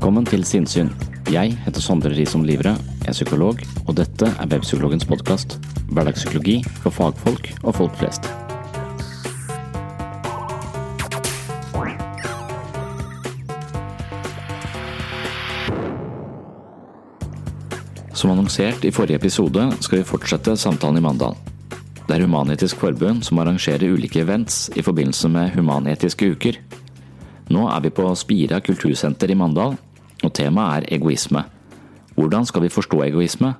Velkommen til Sinnsyn. Jeg heter Sondre Risom Livre, er psykolog, og dette er Webpsykologens podkast. Hverdagspsykologi for fagfolk og folk flest. Som annonsert i forrige episode skal vi fortsette samtalen i Mandal. Det er Human-Etisk Forbund som arrangerer ulike events i forbindelse med humanetiske uker. Nå er vi på Spira kultursenter i Mandal, og temaet er egoisme. Hvordan skal vi forstå egoisme?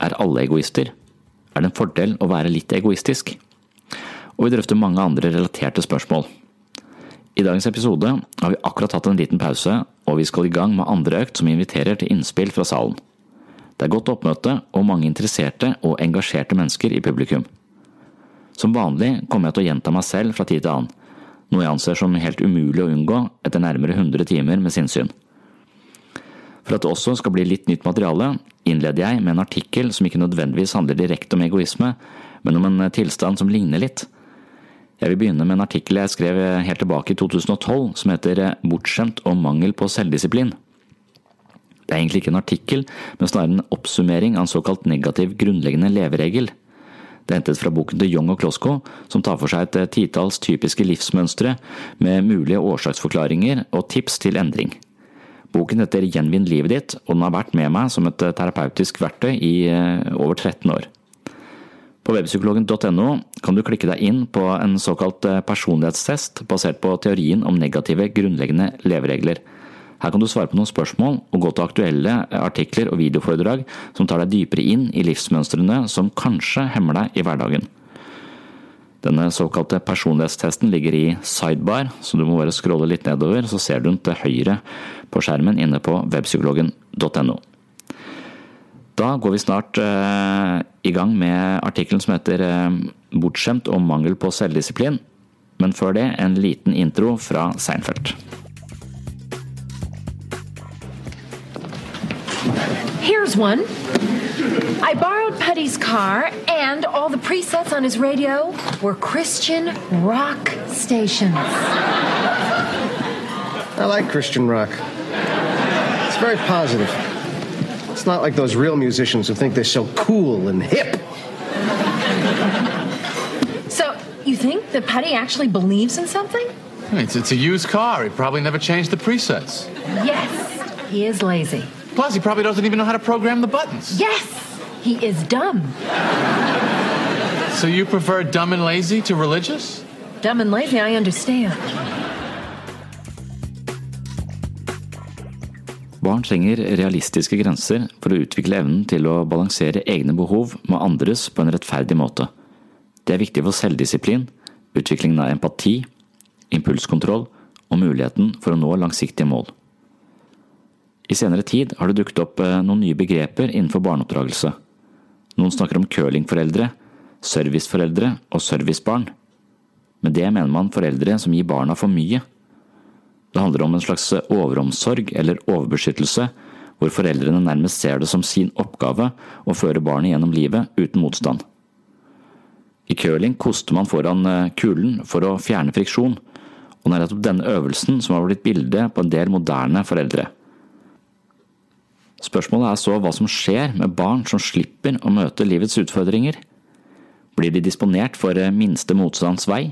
Er alle egoister? Er det en fordel å være litt egoistisk? Og vi drøfter mange andre relaterte spørsmål. I dagens episode har vi akkurat hatt en liten pause, og vi skal i gang med andre økt som inviterer til innspill fra salen. Det er godt oppmøte og mange interesserte og engasjerte mennesker i publikum. Som vanlig kommer jeg til å gjenta meg selv fra tid til annen, noe jeg anser som helt umulig å unngå etter nærmere 100 timer med sinnssyn. For at det også skal bli litt nytt materiale, innleder jeg med en artikkel som ikke nødvendigvis handler direkte om egoisme, men om en tilstand som ligner litt. Jeg vil begynne med en artikkel jeg skrev helt tilbake i 2012 som heter Bortskjemt og mangel på selvdisiplin. Det er egentlig ikke en artikkel, men snarere en oppsummering av en såkalt negativ grunnleggende leveregel. Det er hentet fra boken til Young og Klosko, som tar for seg et titalls typiske livsmønstre med mulige årsaksforklaringer og tips til endring. Boken heter Gjenvinn livet ditt, og den har vært med meg som et terapeutisk verktøy i over 13 år. På webpsykologen.no kan du klikke deg inn på en såkalt personlighetstest basert på teorien om negative grunnleggende leveregler. Her kan du svare på noen spørsmål og gå til aktuelle artikler og videoforedrag som tar deg dypere inn i livsmønstrene som kanskje hemmer deg i hverdagen. Denne såkalte personlighetstesten ligger i sidebar, så du må bare scrolle litt nedover, så ser du den til høyre på skjermen inne på webpsykologen.no. Da går vi snart eh, i gang med artikkelen som heter eh, Bortskjemt og mangel på selvdisiplin, men før det en liten intro fra Seinfeld. Here's one. I borrowed Putty's car, and all the presets on his radio were Christian rock stations. I like Christian rock. It's very positive. It's not like those real musicians who think they're so cool and hip. So, you think that Putty actually believes in something? It's, it's a used car. He probably never changed the presets. Yes, he is lazy. Plus, he probably doesn't even know how to program the buttons. Yes, he is dumb. So you prefer dumb and lazy to religious? Dumb and lazy, I understand. Barn trenger realistiske grenser for å utvikle evnen til å balansere egne behov med andres på en rettferdig måte. Det er viktig for selvdisiplin, utviklingen av empati, impulskontroll og muligheten for å nå langsiktige mål. I senere tid har det dukket opp eh, noen nye begreper innenfor barneoppdragelse. Noen snakker om curlingforeldre, serviceforeldre og servicebarn. Med det mener man foreldre som gir barna for mye. Det handler om en slags overomsorg eller overbeskyttelse, hvor foreldrene nærmest ser det som sin oppgave å føre barnet gjennom livet uten motstand. I curling koster man foran eh, kulen for å fjerne friksjon, og det er nettopp denne øvelsen som har blitt bildet på en del moderne foreldre. Spørsmålet er så hva som skjer med barn som slipper å møte livets utfordringer. Blir de disponert for eh, minste motstands vei?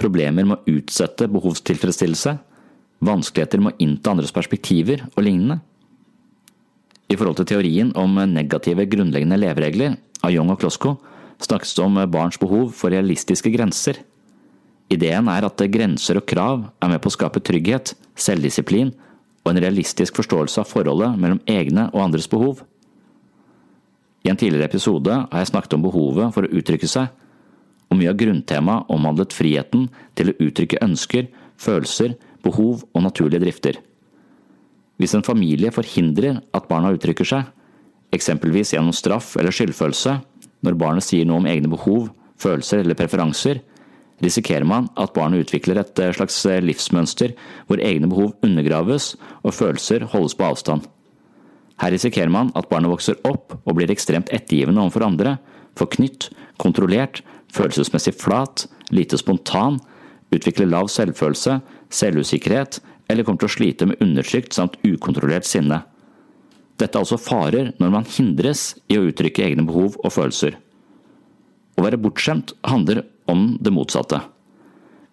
Problemer med å utsette behovstilfredsstillelse? Vanskeligheter med å innta andres perspektiver og lignende? I forhold til teorien om negative grunnleggende leveregler av Young og Klosko snakkes det om barns behov for realistiske grenser. Ideen er at grenser og krav er med på å skape trygghet, selvdisiplin og en realistisk forståelse av forholdet mellom egne og andres behov. I en tidligere episode har jeg snakket om behovet for å uttrykke seg, og mye av grunntemaet omhandlet friheten til å uttrykke ønsker, følelser, behov og naturlige drifter. Hvis en familie forhindrer at barna uttrykker seg, eksempelvis gjennom straff eller skyldfølelse, når barnet sier noe om egne behov, følelser eller preferanser, risikerer man at barnet utvikler et eh, slags eh, livsmønster hvor egne behov undergraves og følelser holdes på avstand. Her risikerer man at barnet vokser opp og blir ekstremt ettergivende overfor andre, forknytt, kontrollert, følelsesmessig flat, lite spontan, utvikler lav selvfølelse, selvusikkerhet eller kommer til å slite med undertrykt samt ukontrollert sinne. Dette er altså farer når man hindres i å uttrykke egne behov og følelser. Å være bortskjemt handler om det motsatte.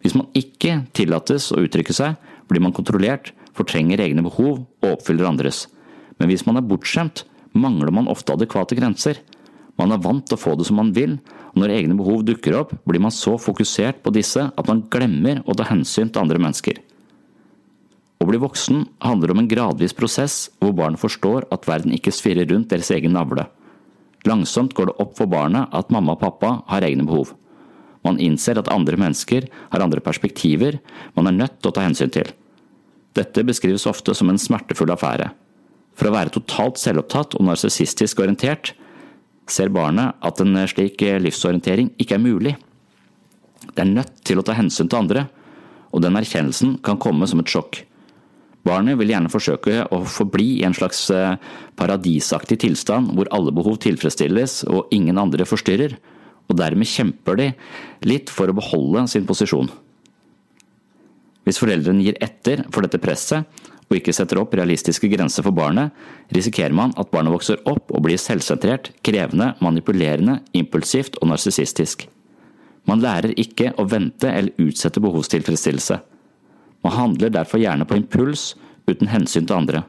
Hvis man ikke tillates å uttrykke seg, blir man kontrollert, fortrenger egne behov og oppfyller andres. Men hvis man er bortskjemt, mangler man ofte adekvate grenser. Man er vant til å få det som man vil, og når egne behov dukker opp, blir man så fokusert på disse at man glemmer å ta hensyn til andre mennesker. Å bli voksen handler om en gradvis prosess hvor barn forstår at verden ikke svirrer rundt deres egen navle. Langsomt går det opp for barnet at mamma og pappa har egne behov. Man innser at andre mennesker har andre perspektiver man er nødt til å ta hensyn til. Dette beskrives ofte som en smertefull affære. For å være totalt selvopptatt og narsissistisk orientert, ser barnet at en slik livsorientering ikke er mulig. Det er nødt til å ta hensyn til andre, og den erkjennelsen kan komme som et sjokk. Barnet vil gjerne forsøke å forbli i en slags eh, paradisaktig tilstand hvor alle behov tilfredsstilles og ingen andre forstyrrer, og dermed kjemper de litt for å beholde sin posisjon. Hvis foreldrene gir etter for dette presset og ikke setter opp realistiske grenser for barnet, risikerer man at barnet vokser opp og blir selvsentrert, krevende, manipulerende, impulsivt og narsissistisk. Man lærer ikke å vente eller utsette behovstilfredsstillelse Man handler derfor gjerne på impuls uten hensyn til andre.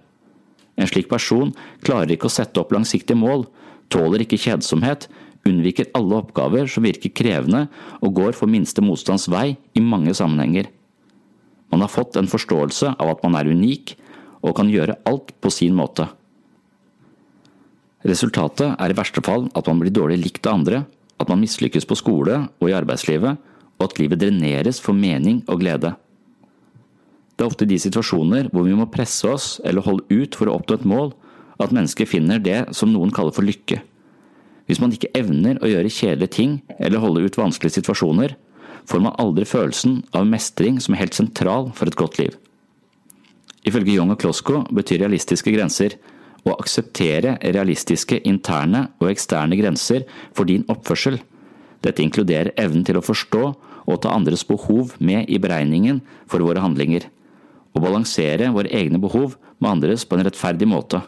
En slik person klarer ikke å sette opp langsiktige mål, tåler ikke kjedsomhet, unnviker alle oppgaver som virker krevende og går for minste motstands vei i mange sammenhenger. Man har fått en forståelse av at man er unik og kan gjøre alt på sin måte. Resultatet er i verste fall at man blir dårlig likt av andre, at man mislykkes på skole og i arbeidslivet, og at livet dreneres for mening og glede. Det er ofte de situasjoner hvor vi må presse oss eller holde ut for å oppnå et mål, at mennesker finner det som noen kaller for lykke. Hvis man ikke evner å gjøre kjedelige ting eller holde ut vanskelige situasjoner, får man aldri følelsen av mestring som er helt sentral for et godt liv. Ifølge Young og Klosko betyr realistiske grenser å akseptere realistiske interne og eksterne grenser for din oppførsel. Dette inkluderer evnen til å forstå og ta andres behov med i beregningen for våre handlinger og balansere våre egne behov med andres på en rettferdig måte.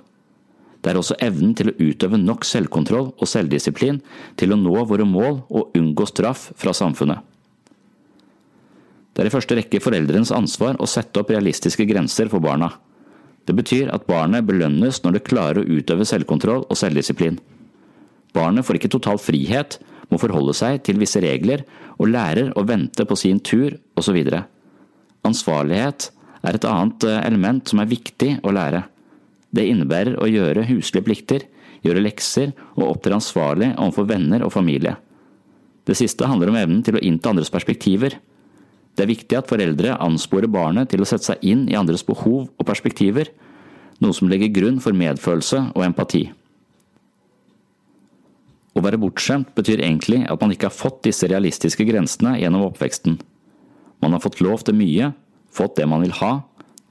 Det er også evnen til å utøve nok selvkontroll og selvdisiplin til å nå våre mål og unngå straff fra samfunnet. Det er i første rekke foreldrenes ansvar å sette opp realistiske grenser for barna. Det betyr at barnet belønnes når det klarer å utøve selvkontroll og selvdisiplin. Barnet får ikke total frihet, må forholde seg til visse regler og lærer å vente på sin tur osv. Ansvarlighet er et annet eh, element som er viktig å lære. Det innebærer å gjøre huslige plikter, gjøre lekser og opptre ansvarlig overfor venner og familie. Det siste handler om evnen til å innta andres perspektiver. Det er viktig at foreldre ansporer barnet til å sette seg inn i andres behov og perspektiver. noe som legger grunn for medfølelse og empati. Å være bortskjemt betyr egentlig at man ikke har fått disse realistiske grensene gjennom oppveksten. Man har fått lov til mye, fått det man vil ha,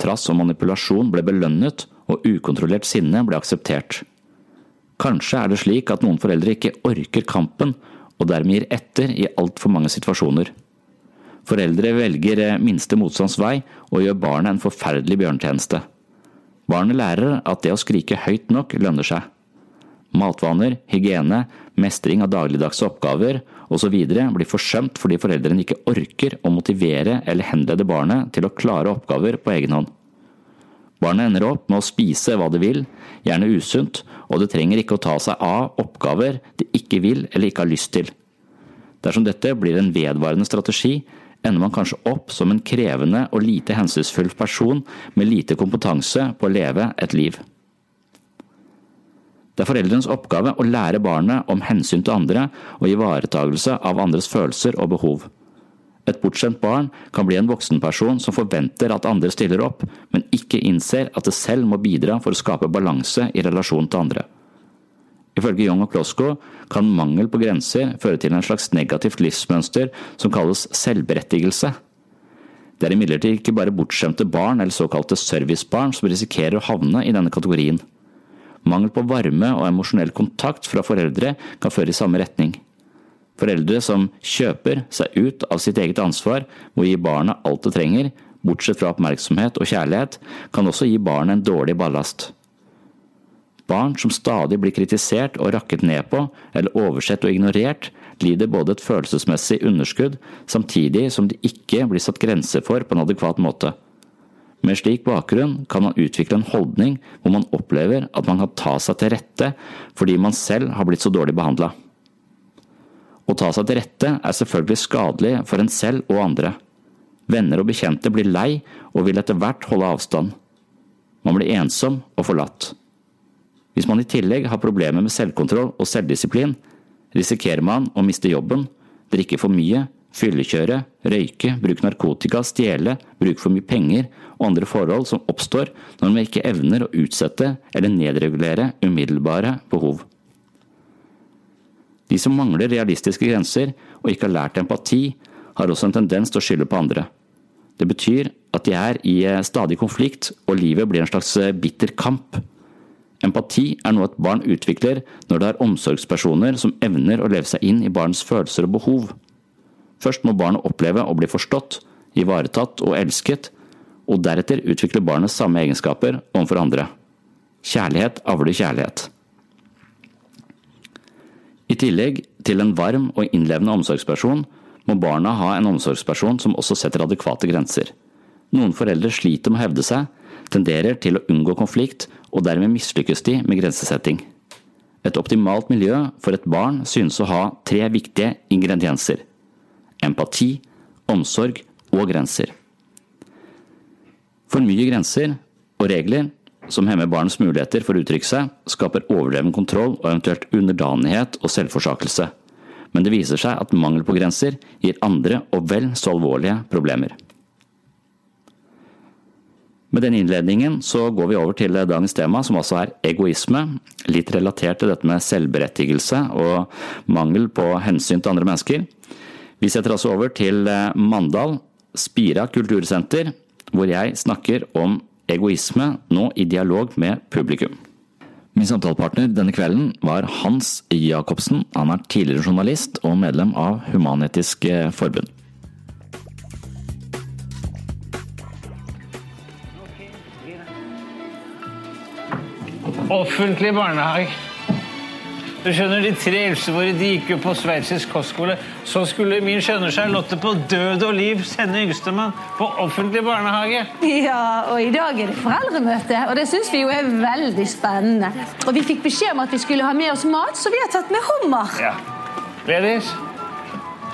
trass og manipulasjon ble belønnet og ukontrollert sinne ble akseptert. Kanskje er det slik at noen foreldre ikke orker kampen og dermed gir etter i altfor mange situasjoner. Foreldre velger eh, minste motstands vei og gjør barnet en forferdelig bjørnetjeneste. Barnet lærer at det å skrike høyt nok lønner seg. Matvaner, hygiene, mestring av dagligdagse oppgaver osv. blir forsømt fordi foreldrene ikke orker å motivere eller henlede barnet til å klare oppgaver på egen hånd. Barnet ender opp med å spise hva det vil, gjerne usunt, og det trenger ikke å ta seg av oppgaver det ikke vil eller ikke har lyst til. Dersom dette blir en vedvarende strategi, ender man kanskje opp som en krevende og lite hensynsfull person med lite kompetanse på å leve et liv. Det er foreldrenes oppgave å lære barnet om hensyn til andre og ivaretagelse av andres følelser og behov. Et bortskjemt barn kan bli en voksenperson som forventer at andre stiller opp, men ikke innser at det selv må bidra for å skape balanse i relasjon til andre. Ifølge Young og Klosko kan mangel på grenser føre til en slags negativt livsmønster som kalles selvberettigelse. Det er imidlertid ikke bare bortskjemte barn eller såkalte servicebarn som risikerer å havne i denne kategorien. Mangel på varme og emosjonell kontakt fra foreldre kan føre i samme retning. Foreldre som kjøper seg ut av sitt eget ansvar må gi barna alt det trenger, bortsett fra oppmerksomhet og kjærlighet, kan også gi barnet en dårlig ballast. Barn som stadig blir kritisert og rakket ned på, eller oversett og ignorert, lider både et følelsesmessig underskudd, samtidig som de ikke blir satt grenser for på en adekvat måte. Med slik bakgrunn kan man utvikle en holdning hvor man opplever at man kan ta seg til rette fordi man selv har blitt så dårlig behandla. Å ta seg til rette er selvfølgelig skadelig for en selv og andre. Venner og bekjente blir lei og vil etter hvert holde avstand. Man blir ensom og forlatt. Hvis man i tillegg har problemer med selvkontroll og selvdisiplin, risikerer man å miste jobben, drikke for mye, fyllekjøre, røyke, bruke narkotika, stjele, bruke for mye penger og andre forhold som oppstår når man ikke evner å utsette eller nedregulere umiddelbare behov. De som mangler realistiske grenser og ikke har lært empati, har også en tendens til å skylde på andre. Det betyr at de er i stadig konflikt, og livet blir en slags bitter kamp Empati er noe et barn utvikler når det er omsorgspersoner som evner å leve seg inn i barns følelser og behov. Først må barnet oppleve å bli forstått, ivaretatt og elsket, og deretter utvikler barnet samme egenskaper overfor andre. Kjærlighet avler kjærlighet. I tillegg til en varm og innlevende omsorgsperson må barna ha en omsorgsperson som også setter adekvate grenser. Noen foreldre sliter med å hevde seg, tenderer til å unngå konflikt og dermed mislykkes de med grensesetting. Et optimalt miljø for et barn synes å ha tre viktige ingredienser – empati, omsorg og grenser. For mye grenser og regler som hemmer barns muligheter for å uttrykke seg, skaper overdreven kontroll og eventuelt underdanighet og selvforsakelse. Men det viser seg at mangel på grenser gir andre og vel så alvorlige problemer. Med den innledningen så går vi over til dagens tema, som altså er egoisme. Litt relatert til dette med selvberettigelse og mangel på hensyn til andre mennesker. Vi setter altså over til eh, Mandal, Spira kultursenter, hvor jeg snakker om egoisme, nå i dialog med publikum. Min samtalepartner denne kvelden var Hans Jacobsen. Han er tidligere journalist og medlem av Human-Etisk Forbund. Offentlig barnehage. Du skjønner, De tre eldste våre de gikk jo på sveitsisk kostskole. Så skulle min skjønner Charlotte på død og liv sende yngstemann på offentlig barnehage. Ja, og i dag er det foreldremøte, og det syns vi jo er veldig spennende. Og vi fikk beskjed om at vi skulle ha med oss mat, så vi har tatt med hummer. Ja. Ladies,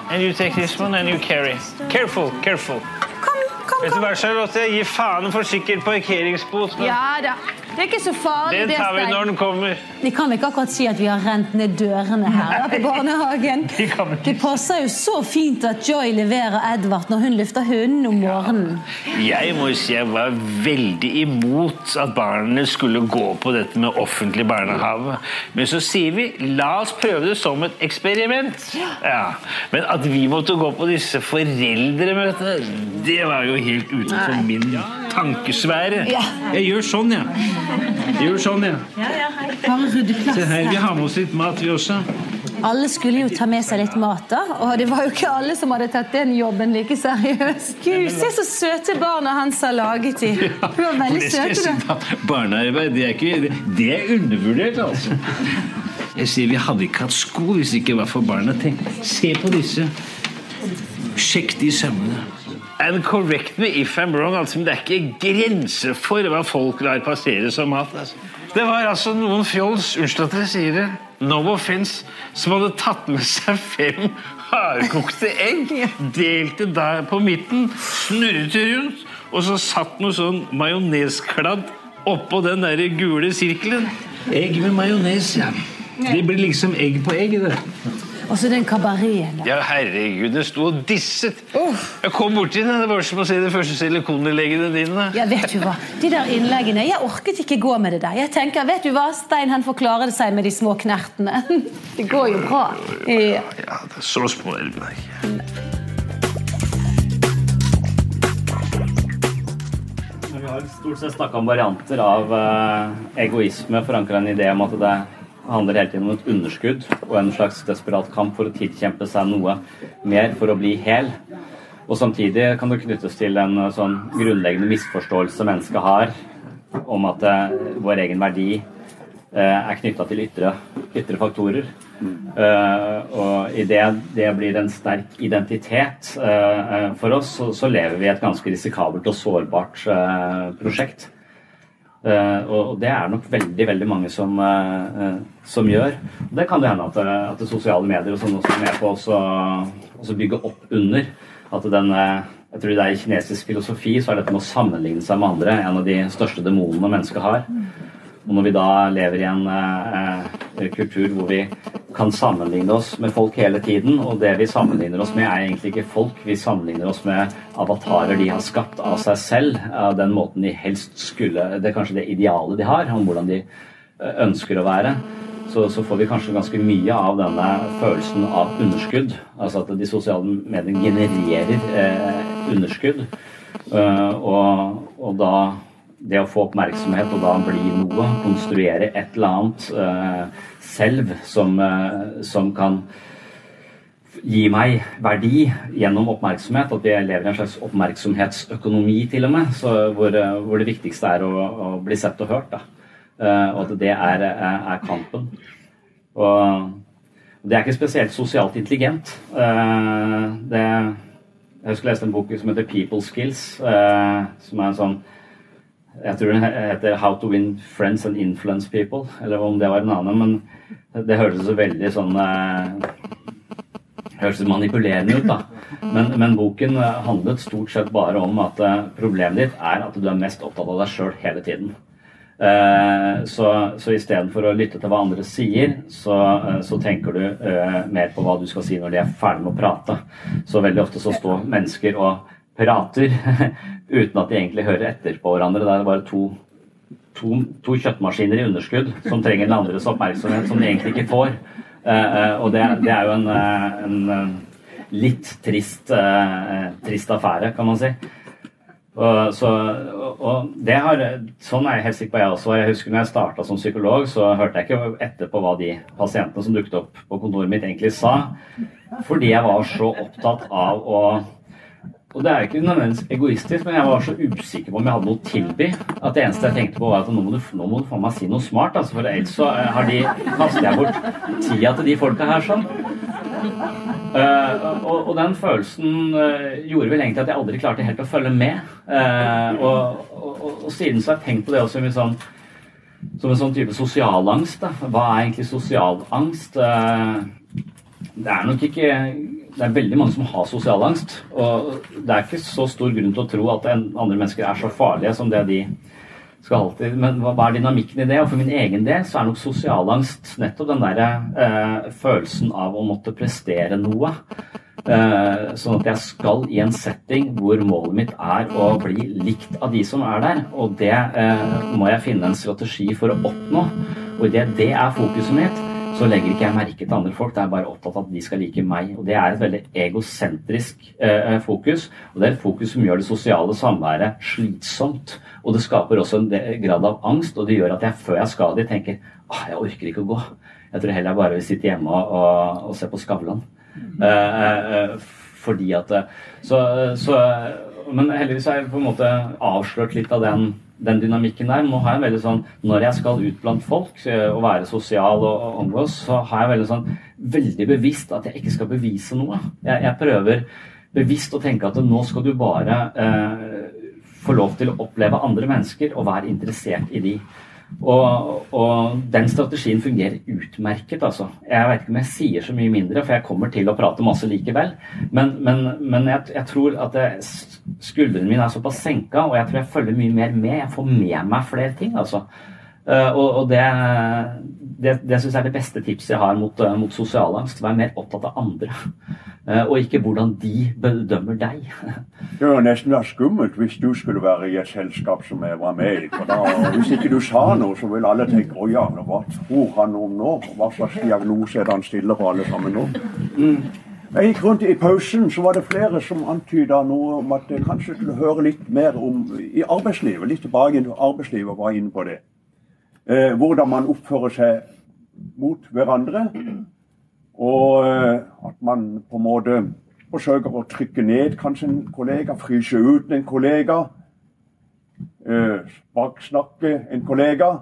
and you take this one and you carry. Careful, careful. Kom, kom, kom. Vet du hva, Charlotte? Gi faen for sikker parkeringsbot. Ja da. Det er ikke så farlig, Det tar vi når den kommer. Vi kan ikke akkurat si at vi har rent ned dørene her da, på barnehagen. Ikke Det passer jo så fint at Joy leverer Edvard når hun lufter hunden om morgenen. Jeg må si jeg var veldig imot at barna skulle gå på dette med offentlig barnehage. Men så sier vi la oss prøve det som et eksperiment. Ja. Men at vi måtte gå på disse foreldremøtene, det var jo helt utenfor min tankesfære. Jeg gjør sånn, jeg. Jeg gjør sånn, jeg. Bare rydde Se her, vi har med oss litt mat, vi også. Alle skulle jo ta med seg litt mat, da. Og det var jo ikke alle som hadde tatt den jobben like seriøst. Gud, se så søte barna hans har laget de. De var veldig søte, da. Barnearbeid det er, ikke, det er undervurdert, altså. Jeg sier Vi hadde ikke hatt sko hvis det ikke var for barna. Tenk, se på disse. Sjekk de sømmene. And correct me if I'm wrong, altså, men det er ikke grenser for hva folk lar passere som mat. Altså. Det var altså noen fjols, unnskyld at jeg sier det, no offense, som hadde tatt med seg fem hardkokte egg, delte der på midten, snurret rundt, og så satt noe sånn majoneskladd oppå den der gule sirkelen. Egg med majones, ja. Det blir liksom egg på egg, det. Og så den kabareten. Ja, herregud, det sto og disset. Jeg kom borti den. Det var som å se de første silikoninnleggene dine. Ja, vet du hva? De der innleggene, Jeg orket ikke gå med det der. Jeg tenker, vet du hva, Stein han forklarer det seg med de små knertene. Det går jo bra. Ja. Ja, det er så små elvene. Vi har stort sett snakka om varianter av eh, egoisme forankra i en idé om at det handler hele tiden om et underskudd og en slags desperat kamp for å tilkjempe seg noe mer for å bli hel. Og samtidig kan det knyttes til en eh, sånn grunnleggende misforståelse mennesket har om at eh, vår egen verdi eh, er knytta til ytre, ytre faktorer. Uh, og idet det blir en sterk identitet uh, for oss, så, så lever vi i et ganske risikabelt og sårbart uh, prosjekt. Eh, og det er nok veldig veldig mange som, eh, eh, som gjør. Og det kan det hende at, at det sosiale medier og sånn også er med på også bygge opp under. At den, jeg tror det er I kinesisk filosofi så er dette med å sammenligne seg med andre en av de største demonene mennesket har. Og når vi da lever i en eh, kultur hvor vi kan sammenligne oss med folk hele tiden, og det vi sammenligner oss med, er egentlig ikke folk, vi sammenligner oss med avatarer de har skapt av seg selv, av den måten de helst skulle Det er kanskje det idealet de har, om hvordan de eh, ønsker å være. Så, så får vi kanskje ganske mye av denne følelsen av underskudd. Altså at de sosiale mediene genererer eh, underskudd. Eh, og, og da det å få oppmerksomhet og da bli noe, konstruere et eller annet uh, selv som, uh, som kan gi meg verdi gjennom oppmerksomhet. At vi lever i en slags oppmerksomhetsøkonomi til og med, hvor, uh, hvor det viktigste er å, å bli sett og hørt. Og at det er, er, er kampen. Og det er ikke spesielt sosialt intelligent. Det, jeg husker jeg leste en bok som heter People Skills, som er en sånn jeg tror den heter 'How to win friends and influence people', eller om det var en annen. Men det hørtes så veldig sånn eh, Høres manipulerende ut, da. Men, men boken eh, handlet stort sett bare om at eh, problemet ditt er at du er mest opptatt av deg sjøl hele tiden. Så, så istedenfor å lytte til hva andre sier, så, så tenker du uh, mer på hva du skal si når de er ferdig med å prate. Så veldig ofte så står mennesker og prater uten at de egentlig hører etter på hverandre. Det er bare to, to, to kjøttmaskiner i underskudd som trenger den andres oppmerksomhet, som de egentlig ikke får. Eh, eh, og det, det er jo en, eh, en litt trist, trist affære, kan man si. Og, så, og det har, sånn er jeg helt sikker på jeg også. Jeg husker når jeg starta som psykolog, så hørte jeg ikke etter på hva de pasientene som dukket opp på kontoret mitt, egentlig sa. Fordi jeg var så opptatt av å og det er ikke nødvendigvis egoistisk, men jeg var så usikker på om jeg hadde noe å tilby. At det eneste jeg tenkte på, var at nå må du, nå må du faen meg si noe smart, altså, for ellers så eh, har de, kaster jeg bort tida til de folka her sånn. Uh, og, og den følelsen uh, gjorde vel egentlig at jeg aldri klarte helt å følge med. Uh, og, og, og, siden så har jeg tenkt på det også en sånn, som en sånn type sosialangst. Da. Hva er egentlig sosialangst? Det er nok ikke det er veldig mange som har sosialangst. Og det er ikke så stor grunn til å tro at andre mennesker er så farlige som det de skal alltid, men hva er dynamikken i det? Og for min egen del så er nok sosialangst nettopp den derre eh, følelsen av å måtte prestere noe. Eh, sånn at jeg skal i en setting hvor målet mitt er å bli likt av de som er der. Og det eh, må jeg finne en strategi for å oppnå. Og idet det er fokuset mitt, så legger ikke jeg merke til andre folk. Det er bare opptatt av at de skal like meg. Og det er et veldig egosentrisk eh, fokus. Og det er et fokus som gjør det sosiale samværet slitsomt. Og det skaper også en grad av angst, og det gjør at jeg før jeg skal dit, tenker ah, jeg orker ikke å gå. Jeg tror heller jeg bare vil sitte hjemme og, og, og se på Skavlan. Eh, eh, fordi at eh, så, så Men heldigvis har jeg på en måte avslørt litt av den, den dynamikken der. Nå har jeg veldig sånn Når jeg skal ut blant folk eh, og være sosial og, omgås, så har jeg veldig sånn veldig bevisst at jeg ikke skal bevise noe. Jeg, jeg prøver bevisst å tenke at nå skal du bare eh, få lov til å oppleve andre mennesker og være interessert i de. Og, og den strategien fungerer utmerket, altså. Jeg vet ikke om jeg sier så mye mindre, for jeg kommer til å prate masse likevel. Men, men, men jeg, jeg tror at det, skuldrene mine er såpass senka, og jeg tror jeg følger mye mer med. Jeg får med meg flere ting, altså. Eh, og, og det, det, det syns jeg er det beste tipset jeg har mot, eh, mot sosialangst. Vær mer opptatt av andre, eh, og ikke hvordan de bedømmer deg. Det var nesten vært skummelt hvis du skulle være i et selskap som jeg var med i. For da, hvis ikke du sa noe, så vil alle tenke å ja, hva tror han om nå? Hva slags diagnose er det han stiller på alle sammen nå? Jeg gikk rundt I pausen så var det flere som antyda noe om at jeg kanskje skulle høre litt mer om i arbeidslivet. Litt tilbake i arbeidslivet var inne på det. Eh, hvordan man oppfører seg mot hverandre. Og eh, at man på en måte forsøker å trykke ned kanskje en kollega, fryse ut en kollega. Eh, baksnakke en kollega.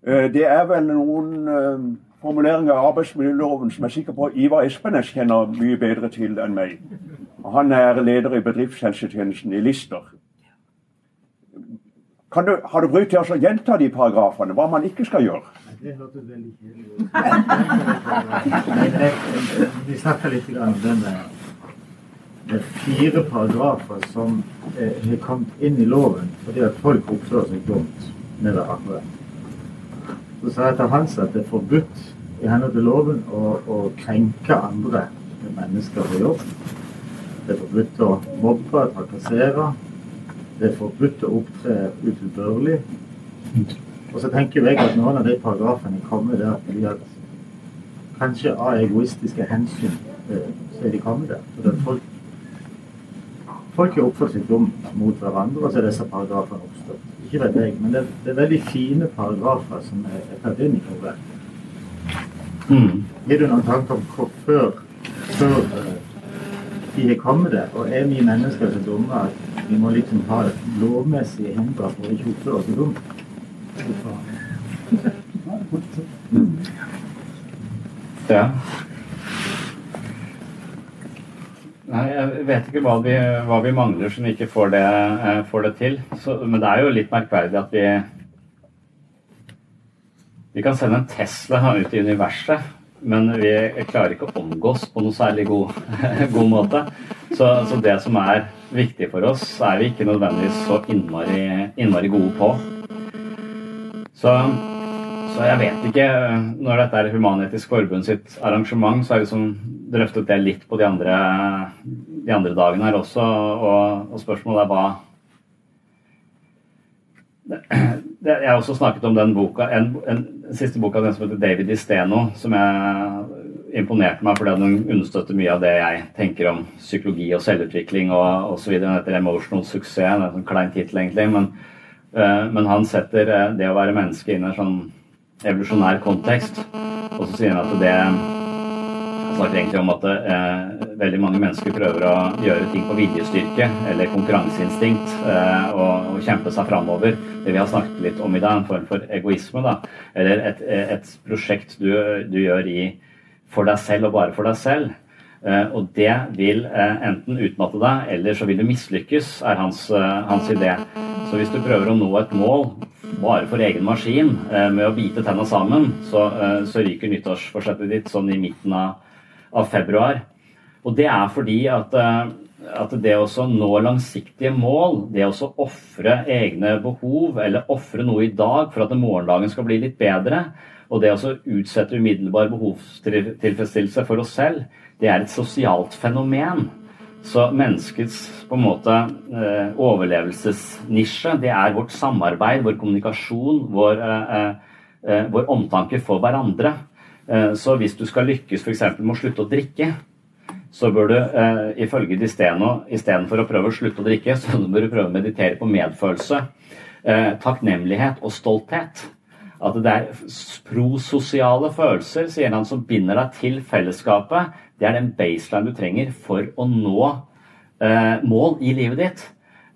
Eh, det er vel noen eh, av arbeidsmiljøloven som jeg er sikker på Ivar Espenes kjenner mye bedre til enn meg. Han er leder i bedriftshelsetjenesten i Lister. Kan du, har du bruk til å gjenta de paragrafene, hva man ikke skal gjøre? Det hørtes veldig kjedelig. Vi snakker litt om denne det er fire paragrafer som eh, har kommet inn i loven fordi at folk oppfører seg dumt med det akkurat. Så sa jeg til Hans at det er forbudt i henhold til loven å, å krenke andre mennesker på jobb. Det er forbudt å mobbe, trakassere. Det er forbudt å opptre utilbørlig. Og så tenker jeg at noen av de paragrafene kommer der fordi at kanskje av egoistiske hensyn eh, så er de kommet der. For at folk, folk har oppført seg dumt mot hverandre, og så er disse paragrafene oppstått. Ikke vet jeg, men det, det er veldig fine paragrafer som er, er tatt inn i lovverket. Mm. Gir du noen tanker om før, før eh, de har kommet der? Og er vi mennesker så dumme at vi må liksom ha lovmessige hindre for å ikke oppføre oss så dumt? Ja. Nei, jeg vet ikke hva vi, hva vi mangler som ikke får det, eh, får det til. Så, men det er jo litt merkverdig at vi Vi kan sende en Tesla ut i universet, men vi klarer ikke å omgås på noe særlig god, god måte. Så, så det som er viktig for oss, er vi ikke nødvendigvis så innmari, innmari gode på. Så så jeg vet ikke Når dette er Human-Etisk Forbund sitt arrangement, så har vi liksom drøftet det litt på de andre, de andre dagene her også. Og, og spørsmålet er hva det, Jeg har også snakket om den boka, en, en, siste boka, den som heter David Steno, som jeg imponerte meg fordi den understøtter mye av det jeg tenker om psykologi og selvutvikling og osv. Den heter 'Emotional Success'. Det er en sånn klein tittel, egentlig. Men, uh, men han setter eh, det å være menneske inn i en sånn evolusjonær kontekst. Og så sier han at det Han snakker egentlig om at uh, veldig mange mennesker prøver å gjøre ting på viljestyrke eller konkurranseinstinkt uh, og, og kjempe seg framover. Det vi har snakket litt om i dag, en form for egoisme. da, Eller et, et prosjekt du, du gjør i for deg selv og bare for deg selv. Eh, og det vil eh, enten utmatte deg, eller så vil du mislykkes, er hans, eh, hans idé. Så hvis du prøver å nå et mål bare for egen maskin med å bite tenna sammen, så, så ryker nyttårsforsettet ditt sånn i midten av, av februar. Og det er fordi at at det å nå langsiktige mål, det å ofre egne behov eller ofre noe i dag for at morgendagen skal bli litt bedre, og det å utsette umiddelbar behovstilfredsstillelse for oss selv, det er et sosialt fenomen. Så menneskets på en måte eh, overlevelsesnisje, det er vårt samarbeid, vår kommunikasjon, vår, eh, eh, vår omtanke for hverandre. Så hvis du skal lykkes f.eks. med å slutte å drikke, så bør du eh, ifølge Disteno istedenfor å prøve å slutte å drikke, så bør du prøve å meditere på medfølelse, eh, takknemlighet og stolthet. At det er prososiale følelser, sier han, som binder deg til fellesskapet. Det er den baseline du trenger for å nå eh, mål i livet ditt.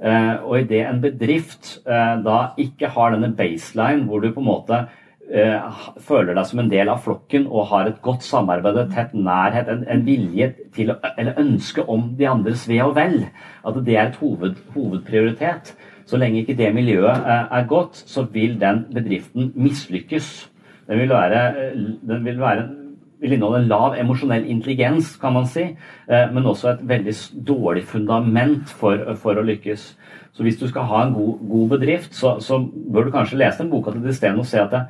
Eh, og idet en bedrift eh, da ikke har denne baseline hvor du på en måte føler deg som en del av flokken og har et godt samarbeid, et tett nærhet, en, en, vilje til å, eller ønske om de andres ve og vel. At det er et hoved, hovedprioritet. Så lenge ikke det miljøet eh, er godt, så vil den bedriften mislykkes. Den vil, være, eh, den vil, være, vil inneholde en lav emosjonell intelligens, kan man si, men også et veldig dårlig fundament for, for å lykkes. Så hvis du skal ha en god, god bedrift, så, så, bør du kanskje lese den boka til Disteno og se at det,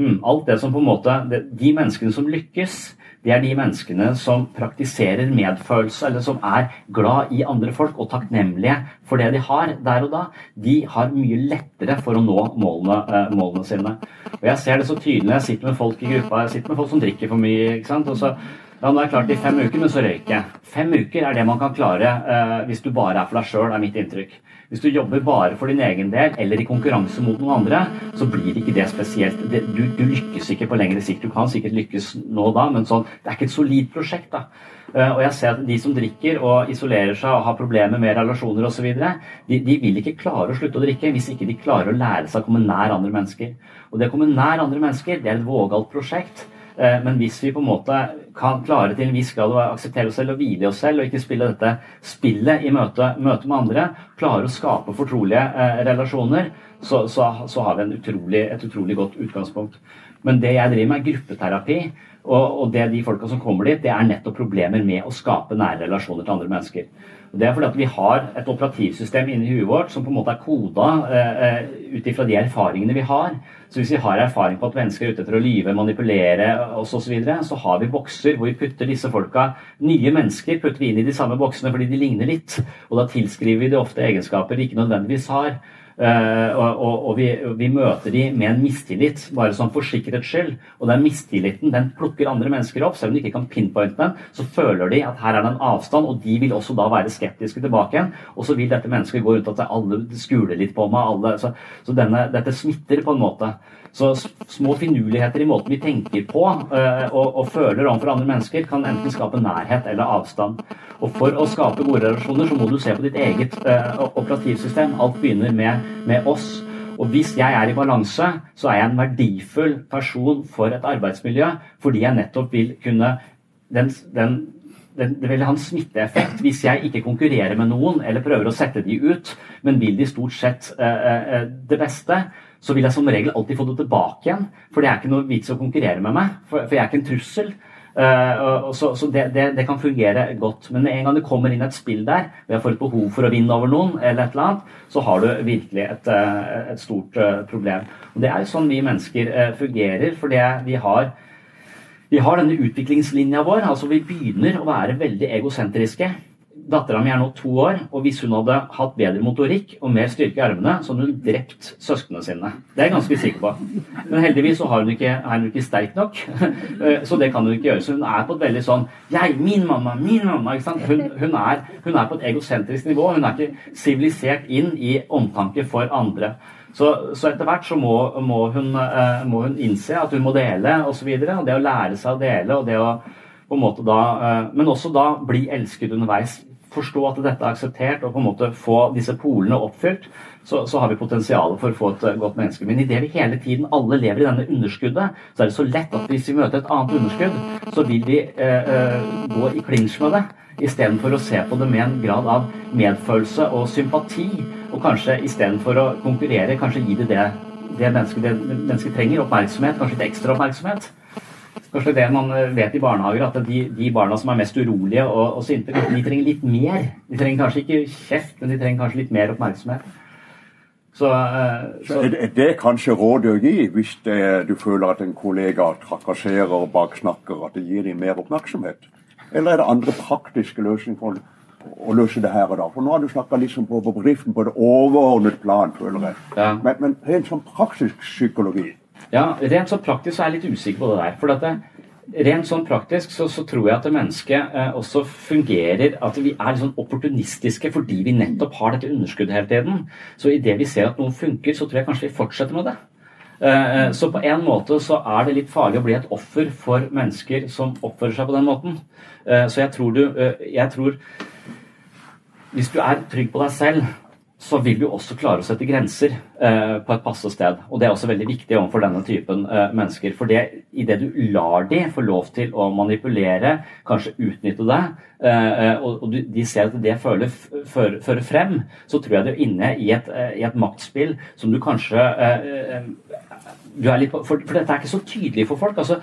Hmm, alt det som på en måte De menneskene som lykkes, det er de menneskene som praktiserer medfølelse, eller som er glad i andre folk og takknemlige for det de har der og da. De har mye lettere for å nå målene, eh, målene sine. Og Jeg ser det så tydelig. Jeg sitter med folk i gruppa, jeg sitter med folk som drikker for mye. ikke sant? Og så ja, nå er jeg klart i fem uker, men så røyker jeg. Fem uker er det man kan klare uh, hvis du bare er for deg sjøl, er mitt inntrykk. Hvis du jobber bare for din egen del, eller i konkurranse mot noen andre, så blir ikke det spesielt. Det, du, du, lykkes ikke på lengre sikt. Du kan sikkert lykkes nå og da, men sånn, det er ikke et solid prosjekt. da. Uh, og jeg ser at de som drikker og isolerer seg og har problemer med relasjoner osv., de, de vil ikke klare å slutte å drikke hvis ikke de klarer å lære seg å komme nær andre mennesker. Og det å komme nær andre mennesker, det er et vågalt prosjekt. Eh, men hvis vi på en måte kan klare til en viss grad å akseptere oss selv og hvile oss selv, og ikke spille dette spillet i møte, møte med andre, klare å skape fortrolige eh, relasjoner, så, så, så, har vi utrolig, et utrolig godt utgangspunkt. Men det jeg driver med, er gruppeterapi. Og, og det de folka som kommer dit, det er nettopp problemer med å skape nære relasjoner til andre mennesker. Det er fordi at vi har et operativsystem inni huet vårt som på en måte er koda eh, eh ut ifra de erfaringene vi har. Så hvis vi har erfaring på at mennesker er ute etter å lyve, manipulere oss osv., så, videre, så har vi bokser hvor vi putter disse folka Nye mennesker putter vi inn i de samme boksene fordi de ligner litt. Og da tilskriver vi de ofte egenskaper de ikke nødvendigvis har. Uh, og, og, og vi, vi, møter de med en mistillit, bare sånn for sikkerhets skyld. Og den mistilliten den plukker andre mennesker opp. Selv om de ikke kan pinpointe den, så føler de at her er det en avstand, og de vil også da være skeptiske tilbake igjen. Og så vil dette mennesket gå rundt at alle skuler litt på meg. Alle, så, så denne, dette smitter på en måte. Så små finurligheter i måten vi tenker på uh, og, og, føler overfor andre mennesker, kan enten skape nærhet eller avstand. Og for å skape gode relasjoner, så må du se på ditt eget uh, operativsystem. Alt begynner med, med oss. Og hvis jeg er i balanse, så er jeg en verdifull person for et arbeidsmiljø, fordi jeg nettopp vil kunne den, den, den, det vil ha en smitteeffekt hvis jeg ikke konkurrerer med noen eller prøver å sette de ut, men vil de stort sett eh, det beste så vil jeg som regel alltid få det tilbake igjen. For det er ikke noe vits å konkurrere med meg, for, jeg er ikke en trussel. Uh, så, det, kan fungere godt. Men med en gang det kommer inn et spill der, og jeg får et behov for å vinne over noen, eller et eller annet, så har du virkelig et, et stort uh, problem. Og Det er jo sånn vi mennesker fungerer. For vi har, vi har denne utviklingslinja vår. altså Vi begynner å være veldig egosentriske. Dattera mi er nå to år, og hvis hun hadde hatt bedre motorikk og mer styrke i armene, så hadde hun drept søsknene sine. Det er jeg ganske sikker på. Men heldigvis så hun ikke, er hun ikke sterk nok, så det kan hun ikke gjøre. Så hun er på et veldig sånn Jeg, min mamma, min mamma. ikke sant? Hun, hun, er, hun er, på et egosentrisk nivå. Hun er ikke sivilisert inn i omtanke for andre. Så, så etter hvert så må, må, hun, eh, må, hun, innse at hun må dele osv. Og, så og det å lære seg å dele, og det å på en måte da, eh, men også da bli elsket underveis forstå at dette er akseptert og på en måte få disse polene oppfylt, så, så har vi potensial for å få et godt menneske. Men idet vi hele tiden alle lever i denne underskuddet, så er det så lett at hvis vi møter et annet underskudd, så vil vi eh, eh, gå i klinsj med det. Istedenfor å se på det med en grad av medfølelse og sympati. Og kanskje istedenfor å konkurrere, kanskje gi det det, det mennesket, det mennesket trenger. Oppmerksomhet, kanskje litt ekstra oppmerksomhet. Kanskje det man eh, vet i barnehager, at de, de barna som er mest urolige og, og sinte, de trenger litt mer. De trenger kanskje ikke kjeft, men de trenger kanskje litt mer oppmerksomhet. Så, eh, så er, det, er det kanskje råd å gi hvis det, du føler at en kollega trakasserer og baksnakker, at det gir dem mer oppmerksomhet? Eller er det andre praktiske løsninger for å løse det her og da? For nå har du snakka liksom på, på bedriften på det overordnet plan, føler jeg. Ja. Men, men rent sånn praktisk psykologi Ja, rent sånn praktisk så er jeg litt usikker på det der. For det, rent sånn praktisk så, så, tror jeg at mennesket eh, også fungerer At vi er litt sånn opportunistiske fordi vi nettopp har dette underskuddet hele tiden. Så idet vi ser at noe funker, så tror jeg kanskje vi fortsetter med det. Eh, så på en måte så er det litt farlig å bli et offer for mennesker som oppfører seg på den måten. Eh, så jeg tror du eh, Jeg tror Hvis du er trygg på deg selv, så vil du også klare å sette grenser eh, på et passe sted. Og det er også veldig viktig overfor denne typen eh, mennesker. For det, idet du lar de få lov til å manipulere, kanskje utnytte deg, eh, og, og, de ser at det føler, fører frem, så tror jeg du er inne i et, eh, i et maktspill som du kanskje eh, eh, på, for, for, dette er ikke så tydelig for folk. altså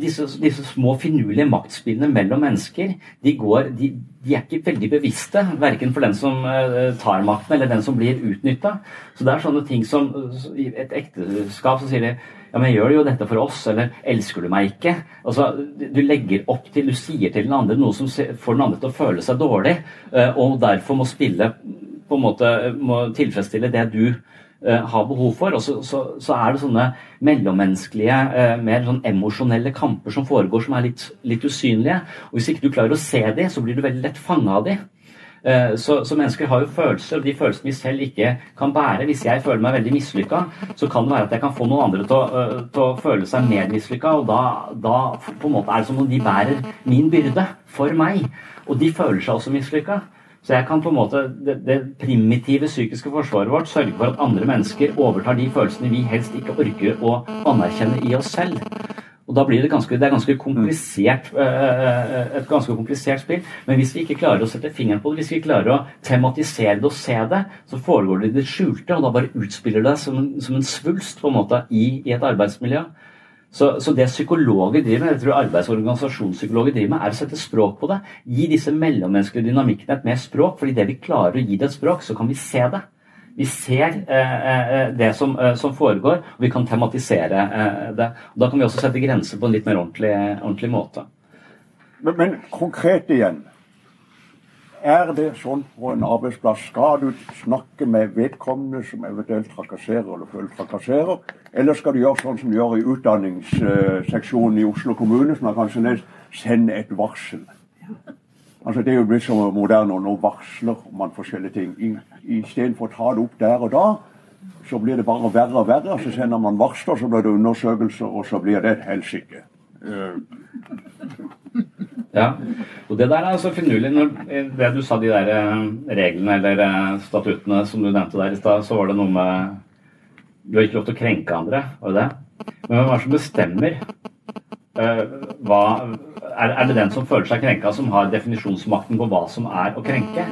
Disse, disse små finurlige maktspillene mellom mennesker de, går, de, de, er ikke veldig bevisste, verken for den som uh, tar makten eller den som blir utnytta. Så det er sånne ting som I et ekteskap så sier de ja, men gjør jo dette for oss, eller elsker du meg ikke? Altså, Du legger opp til, du sier til den andre noe som får den andre til å føle seg dårlig, uh, og derfor må spille på en måte må tilfredsstille det du har behov for. Og så, så, så, er det sånne mellommenneskelige, uh, mer sånn emosjonelle kamper som foregår, som er litt, litt, usynlige. Og Hvis ikke du klarer å se dem, så blir du veldig lett fanga av dem. Uh, så, så, mennesker har jo følelser, og de følelsene vi selv ikke kan bære. Hvis jeg føler meg veldig mislykka, så kan det være at jeg kan få noen andre til å føle seg mer mislykka, og da, da, på en måte er det som om de bærer min byrde for meg. Og de føler seg også mislykka. Så jeg kan på en måte, det, det, primitive psykiske forsvaret vårt sørge for at andre mennesker overtar de følelsene vi helst ikke orker å anerkjenne i oss selv. Og da blir det ganske, det er ganske komplisert, øh, et ganske komplisert spill. Men hvis vi ikke klarer å sette fingeren på det, hvis vi ikke klarer å tematisere det og se det, så foregår det i det skjulte, og da bare utspiller det som en, som en svulst på en måte i, i et arbeidsmiljø. Så, så, det psykologer driver med, jeg tror arbeids- og driver med, er å sette språk på det. Gi disse mellommenneskelige dynamikkene et mer språk. fordi det vi klarer å gi det et språk, så kan vi se det. Vi ser eh, eh det som, eh, som, foregår, og vi kan tematisere eh, det. Og da kan vi også sette grenser på en litt mer ordentlig, ordentlig måte. Men, men konkret igjen. Er det sånn på en arbeidsplass skal du snakke med vedkommende som eventuelt trakasserer eller føler trakasserer, eller skal du gjøre sånn som du gjør i utdanningsseksjonen i Oslo kommune, som er kanskje nest sende et varsel? Altså Det er jo blitt så moderne, og nå varsler man forskjellige ting. Istedenfor å ta det opp der og da, så blir det bare verre og verre. Så sender man varsler, så blir det undersøkelser, og så blir det et helsike. Ja, og det der er altså finurlig. Når det du sa, de der eh, reglene eller eh, statuttene som du nevnte der i stad, så var det noe med Du har ikke lov til å krenke andre, var det det? Men hvem er det som bestemmer? Uh, hva, er, er, det den som føler seg krenka, som har definisjonsmakten på hva som er å krenke?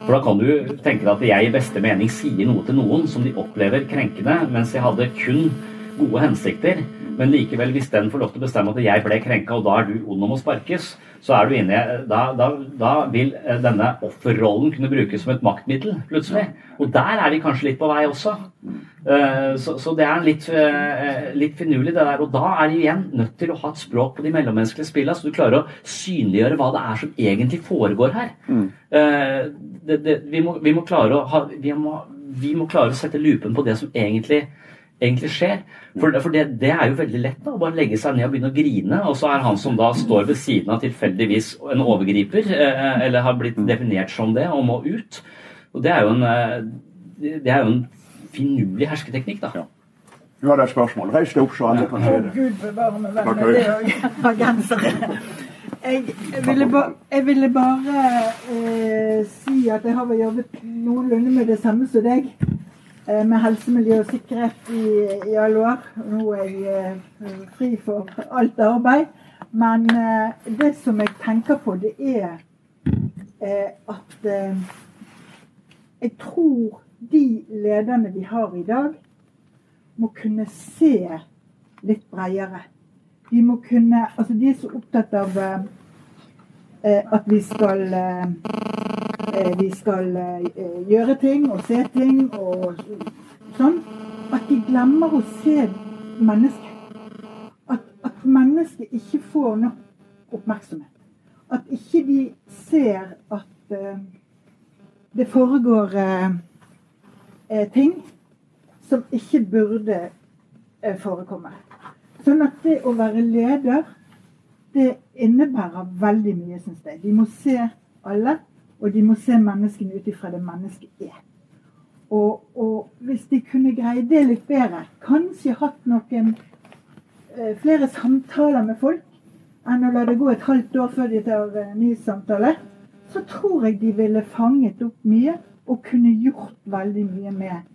For da kan du tenke deg at jeg i beste mening sier noe til noen som de opplever krenkende, mens jeg hadde kun gode hensikter. Men likevel, hvis den får lov til å bestemme at jeg ble krenka, og da er du ond og må sparkes, så er du inne da, da, da vil eh, denne offerrollen kunne brukes som et maktmiddel, plutselig. Og der er vi kanskje litt på vei også. Eh, så, så det er litt, eh, litt finurlig, det der. Og da er de igjen nødt til å ha et språk på de mellommenneskelige spillene, så du klarer å synliggjøre hva det er som egentlig foregår her. Mm. Det, det, vi, må, vi, må, klare å ha, vi, må, vi må klare å sette lupen på det som egentlig egentlig skjer. For, for det, det, er jo veldig lett da, å bare legge seg ned og begynne å grine, og så er han som da står ved siden av tilfeldigvis en overgriper, eh, eller har blitt definert som det, og må ut. Og det er jo en, eh, det er jo en finurlig hersketeknikk, da. Ja. Du hadde et spørsmål. Reis deg opp, så alle kan se det. Gud bevare meg vel med det bergensere. Jeg, jeg, ville ba, jeg ville bare eh, si at jeg har vel jobbet noenlunde med det samme som deg. Eh, med helse, miljø og sikkerhet i, i alle år. Nå er jeg eh, fri for alt arbeid. Men eh, det som jeg tenker på, det er at jeg tror de lederne vi har i dag, må kunne se litt bredere. de må kunne Altså, de er så opptatt av at vi skal eh, eh, Vi skal eh, gjøre ting og se ting og sånn. At de glemmer å se mennesket. At, at mennesket ikke får nok oppmerksomhet. At ikke de ser at eh, det foregår eh, eh, ting som ikke burde eh, forekomme. Sånn at det å være leder, det innebærer veldig mye, syns jeg. De må se alle, og de må se menneskene ut ifra det mennesket er. Og, og, hvis de kunne greie det litt bedre, kanskje hatt noen eh, flere samtaler med folk, enn å la det gå et halvt år før de tar en ny samtale, så tror jeg de ville fanget opp mye og kunne gjort veldig mye med,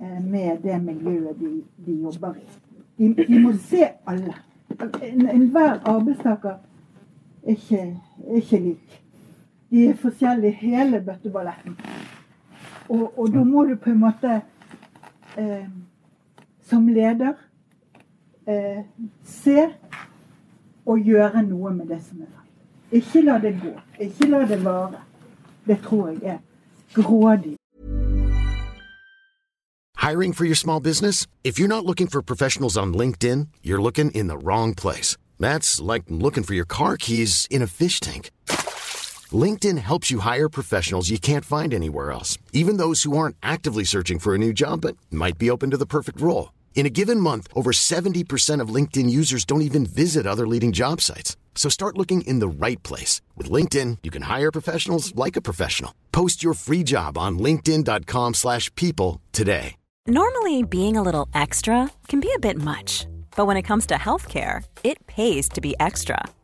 eh, med det miljøet de, de jobber i. De, de, må se alle. Enhver en arbeidstaker er ikke, er ikke lik. De er forskjellige hele bøtteballetten. Og, og, da må du på en måte eh, som leder eh, se og gjøre noe med det som er feil. Ikke la det gå. Ikke la det vare. Det tror jeg er grådig. Hiring for your small business? If you're not looking for professionals on LinkedIn, you're looking in the wrong place. That's like looking for your car keys in a fish tank. LinkedIn helps you hire professionals you can't find anywhere else, even those who aren't actively searching for a new job but might be open to the perfect role. In a given month, over 70% of LinkedIn users don't even visit other leading job sites. So start looking in the right place. With LinkedIn, you can hire professionals like a professional. Post your free job on linkedin.com slash people today. Normally, being a little extra can be a bit much. But when it comes to healthcare, it pays to be extra.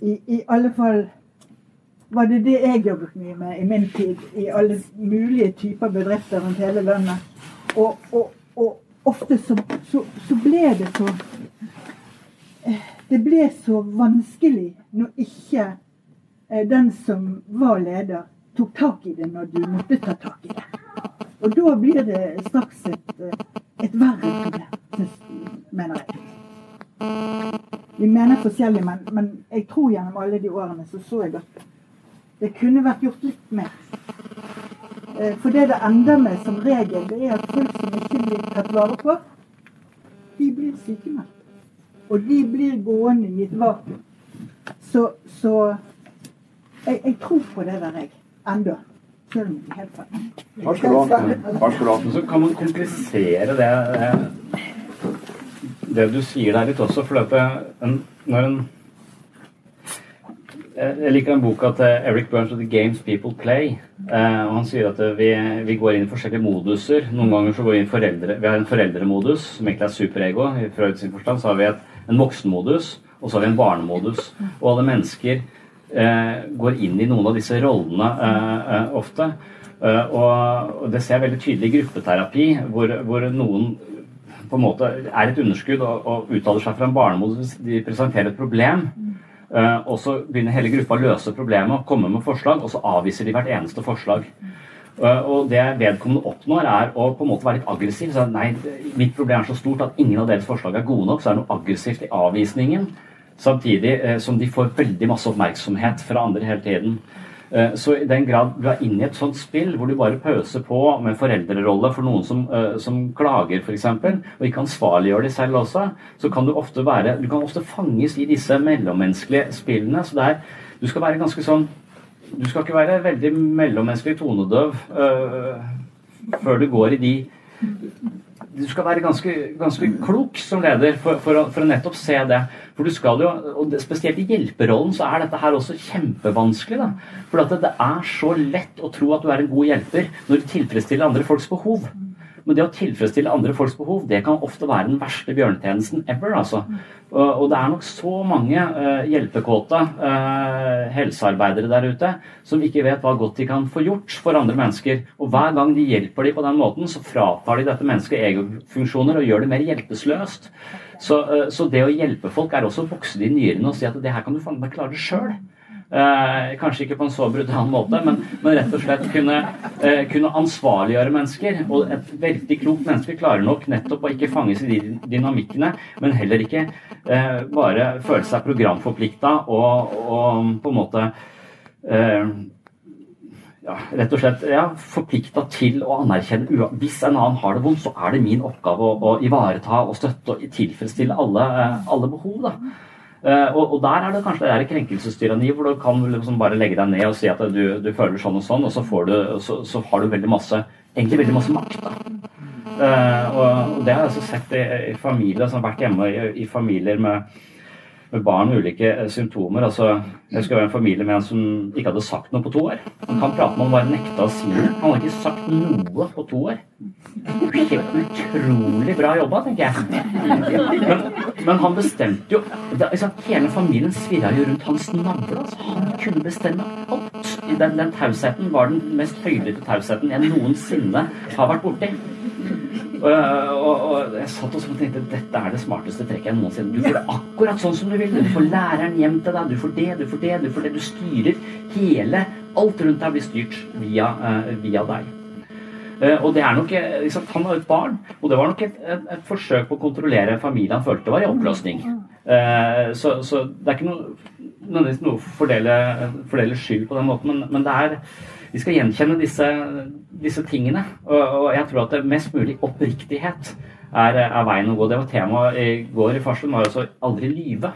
I, I alle fall var det det jeg jobbet mye med i min tid. I alle mulige typer bedrifter rundt hele landet. Og, og, og ofte så, så, så, ble det så Det ble så vanskelig når ikke den som var leder, tok tak i det når du måtte ta tak i det. Og da blir det straks et, et verre problem, mener jeg. Vi mener forskjellig, men, men, jeg tror gjennom alle de årene så så jeg at det kunne vært gjort litt mer. For det det ender med som regel, det er at folk som ikke blir tatt vare på, de blir sykemeldt. Og de blir gående i et vakuum. Så, så jeg, jeg, tror på det der, jeg. Enda. Selv om det er helt feil. Takk skal du ha. Så kan man komplisere det det du sier der litt også, for at en, når en Jeg liker den boka til Eric Burns og The Games People Play. Eh, og Han sier at vi, vi, går inn i forskjellige moduser. Noen ganger så går vi inn foreldre, vi har en foreldremodus, som egentlig er superego. I Freud sin forstand så har vi et, en voksenmodus, og så har vi en barnemodus. Og alle mennesker eh, går inn i noen av disse rollene eh, ofte. og, det ser jeg veldig tydelig i gruppeterapi, hvor, hvor noen på en måte er et underskudd og, og uttaler seg fra en barnemodus. De presenterer et problem. Uh, og så begynner hele gruppa å løse problemet og komme med forslag, og så avviser de hvert eneste forslag. Uh, og det vedkommende oppnår, er å på en måte være litt aggressiv. Så, nei, mitt problem er så stort at ingen av deres forslag er gode nok. Så er det noe aggressivt i avvisningen. Samtidig uh, som de får veldig masse oppmerksomhet fra andre hele tiden. Eh, Så i den grad du er inne i et sånt spill hvor du bare pøser på med foreldrerolle for noen som, eh, som klager f.eks., og ikke ansvarliggjør de selv også, så kan du ofte være Du kan ofte fanges i disse mellommenneskelige spillene. Så det er Du skal være ganske sånn Du skal ikke være veldig mellommenneskelig tonedøv øh, før du går i de du skal være ganske, ganske klok som leder for, for, å, for, å, nettopp se det. For du skal jo, og Spesielt i hjelperollen så er dette her også kjempevanskelig. da. For det, det er så lett å tro at du er en god hjelper når du tilfredsstiller andre folks behov. Men det å tilfredsstille andre folks behov, det kan ofte være den verste bjørnetjenesten ever. altså. Og, det er nok så mange uh, hjelpekåte uh, helsearbeidere der ute som ikke vet hva godt de kan få gjort for andre mennesker. Og hver gang de hjelper de på den måten, så fratar de dette mennesket egenfunksjoner og gjør det mer hjelpeløst. Så, uh, så, det å hjelpe folk er også å vokse det i nyrene og si at det her kan du faen meg klare sjøl. Eh, kanskje ikke på en så brutal måte, men, men rett og slett kunne, eh, kunne, ansvarliggjøre mennesker. Og et veldig klokt menneske klarer nok nettopp å ikke fanges i de dynamikkene, men heller ikke eh, bare føle seg programforplikta og, og, på en måte eh, ja, rett og slett ja, forplikta til å anerkjenne Hvis en annen har det vondt, så er det min oppgave å, å ivareta og støtte og tilfredsstille alle, eh, alle behov. da. Uh, og, og, der er det kanskje det der krenkelsestyranni hvor du kan liksom bare legge deg ned og si at du, du føler sånn og sånn, og så, du, så, så, har du veldig masse egentlig veldig masse makt. da. Uh, og, det har jeg også sett i, i familier som har vært hjemme i, i familier med med barn med ulike eh, symptomer. altså Jeg husker en familie med en som ikke hadde sagt noe på to år. Han kan prate med han bare nekta å si noe. Han hadde ikke sagt noe på to år. Helt utrolig bra jobba, tenker jeg. Men, men han bestemte jo det, liksom, Hele familien svirra jo rundt hans navle. Altså. Han kunne bestemme alt. Den, den tausheten var den mest høylytte tausheten jeg noensinne har vært borti. Og, og, og, jeg satt også og tenkte dette er det smarteste trekket jeg noensinne Du får det akkurat sånn som du vil. Du får læreren hjem til deg. Du får det, du får det, du får det. Du styrer hele Alt rundt deg blir styrt via, uh, via deg. Uh, og det er nok liksom, Han var et barn, og det var nok et, et, et, forsøk på å kontrollere familien han følte var i oppløsning. Så, så, det er ikke noe, noe å fordele, fordele skyld på den måten, men, men det er vi skal gjenkjenne disse, disse tingene. Og, og, jeg tror at det mest mulig oppriktighet er, er veien å gå. Det var temaet i går i Farsund, var altså aldri lyve.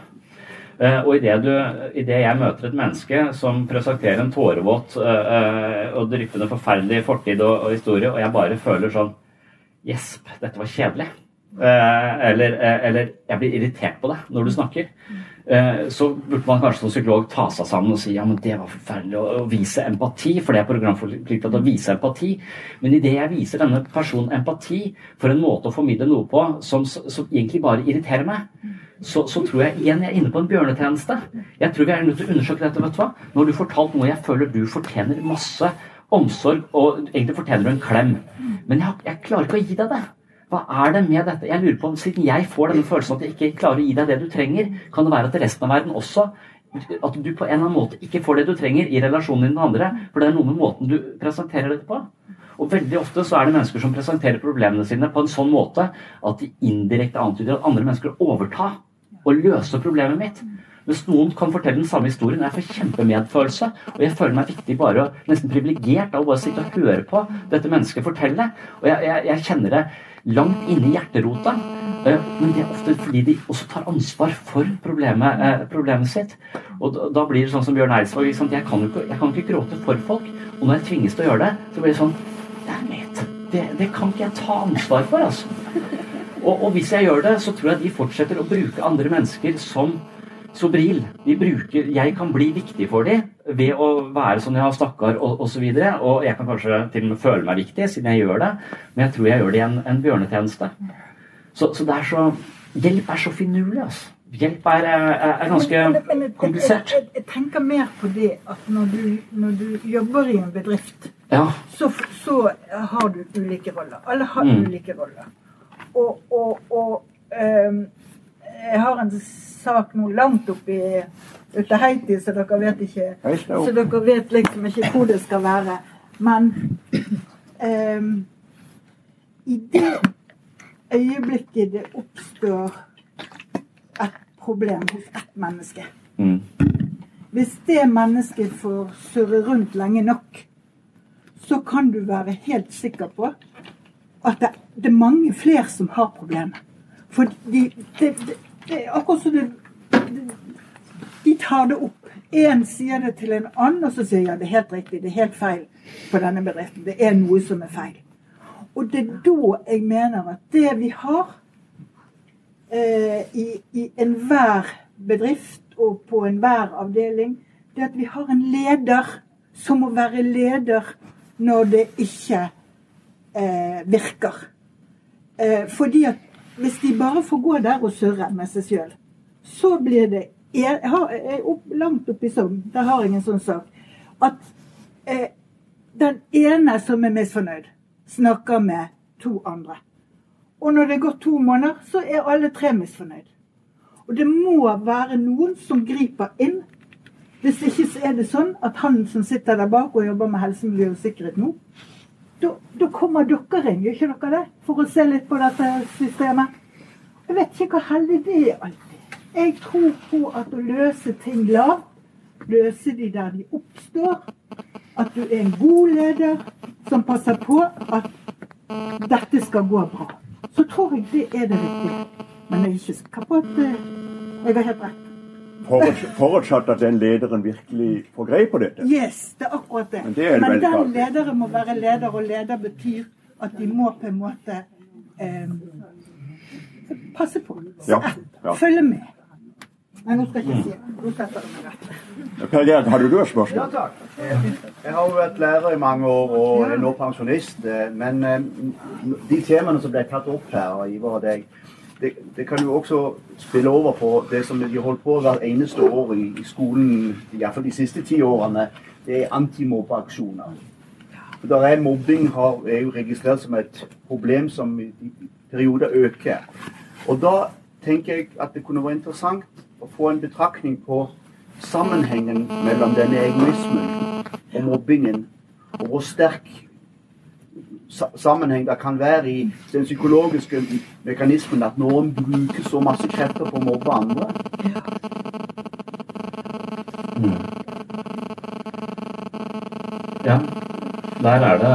Uh, og idet jeg møter et menneske som presenterer en tårevåt uh, og dryppende forferdelig fortid og, og, historie, og jeg bare føler sånn Gjesp, dette var kjedelig. Uh, eller, eller, jeg blir irritert på deg når du snakker. Eh, så burde man kanskje som psykolog ta seg sammen og si ja, men det var forferdelig å, vise empati, for det er programforpliktet til å vise empati. Men idet jeg viser denne personen empati for en måte å formidle noe på som, som egentlig bare irriterer meg, så, så, tror jeg igjen jeg er inne på en bjørnetjeneste. Jeg tror vi er nødt til å undersøke dette. vet du hva? Når du fortalt noe jeg føler du fortjener masse omsorg, og egentlig fortjener du en klem, men jeg, jeg klarer ikke å gi deg det. Hva er det med dette? Jeg lurer på, Siden jeg får denne følelsen at jeg ikke klarer å gi deg det du trenger, kan det være at resten av verden også At du på en eller annen måte ikke får det du trenger i relasjonen din med andre. For det er noe med måten du presenterer dette på. Og veldig ofte så er det mennesker som presenterer problemene sine på en sånn måte at de indirekte antyder at andre mennesker overtar og løser problemet mitt. Hvis noen kan fortelle den samme historien, jeg får kjempemedfølelse. Og jeg føler meg viktig bare nesten privilegert av å bare sitte og høre på dette mennesket fortelle. Og jeg, jeg, jeg kjenner det langt inne i hjerterota. Eh, men det er ofte fordi de også tar ansvar for problemet, eh, problemet sitt. Og da blir det sånn som Bjørn Eidsvåg. Jeg, jeg, kan ikke gråte for folk. Og når jeg tvinges til å gjøre det, så blir det sånn! Det, det kan ikke jeg ta ansvar for, altså. Og, og hvis jeg gjør det, så tror jeg de fortsetter å bruke andre mennesker som Sobril. Jeg kan bli viktig for dem ved å være sånn jeg har stakkar og osv. Og, så og jeg kan kanskje til og med føle meg viktig siden jeg gjør det, men jeg tror jeg gjør det i en, en bjørnetjeneste. Så, så, det er så Hjelp er så finurlig, altså. Hjelp er, er, er ganske komplisert. Jeg, jeg, tenker mer på det at når du, når du jobber i en bedrift, ja. så, så, har du ulike roller. Alle har mm. ulike roller. Og, og, og um, jeg har en sak nå langt oppi ute Haiti, så dere vet ikke Så dere vet liksom ikke hvor det skal være. Men um, i det øyeblikket det oppstår et problem hos ett menneske, mm. Hvis det mennesket får surre rundt lenge nok, så kan du være helt sikker på at det, det er mange flere som har problemer. For de, det, det, det er akkurat som det, de tar det opp. Én sier det til en annen, og så sier ja, det er helt riktig, det er helt feil på denne bedriften. Det er noe som er feil. Og det er da jeg mener at det vi har eh, i, i enhver bedrift og på enhver avdeling, det er at vi har en leder som må være leder når det ikke eh, virker. Eh, fordi at hvis de bare får gå der og surre med seg sjøl, så blir det Jeg har, jeg opp, langt oppi Sogn, der har jeg en sånn sak, at eh, den ene som er misfornøyd, snakker med to andre. Og når det er gått to måneder, så er alle tre misfornøyd. Og det må være noen som griper inn. Hvis ikke så er det sånn at han som sitter der bak og jobber med helse, miljø og sikkerhet nå, da kommer dere inn, gjør ikke dere det? For å se litt på dette systemet. Jeg vet ikke hvor heldig det er alltid. Jeg tror på at å løse ting lavt, løse de der de oppstår, at du er en god leder som passer på at dette skal gå bra. Så tror jeg det er det riktige. Men jeg er ikke sikker på at eh, jeg har helt rett. Forutsatt at den lederen virkelig får greie på dette. Yes, det er akkurat det. Men, det er Men den lederen må være leder, og leder betyr at de må på en måte eh, passe på. Ja, ja. Følge med. Nei, nå skal jeg ikke si det. Nå setter jeg meg rett. Per Gerd, hadde du et spørsmål? Ja, takk. Jeg har jo vært lærer i mange år og er nå pensjonist. Men eh, de temaene som ble tatt opp her av Ivar og deg, det, det, kan jo også spille over på det som de holdt på hvert eneste år i, i skolen, iallfall de siste ti årene. Det er antimobbeaksjoner. Der er Mobbing har, er jo registrert som et problem som i, i perioder øker. Og da tenker jeg at det kunne være interessant å få en betraktning på sammenhengen mellom denne egoismen og mobbingen, og hvor sterk sammenheng det kan være i den psykologiske mekanismen at noen bruker så masse krefter på å mobbe andre. Ja, der er det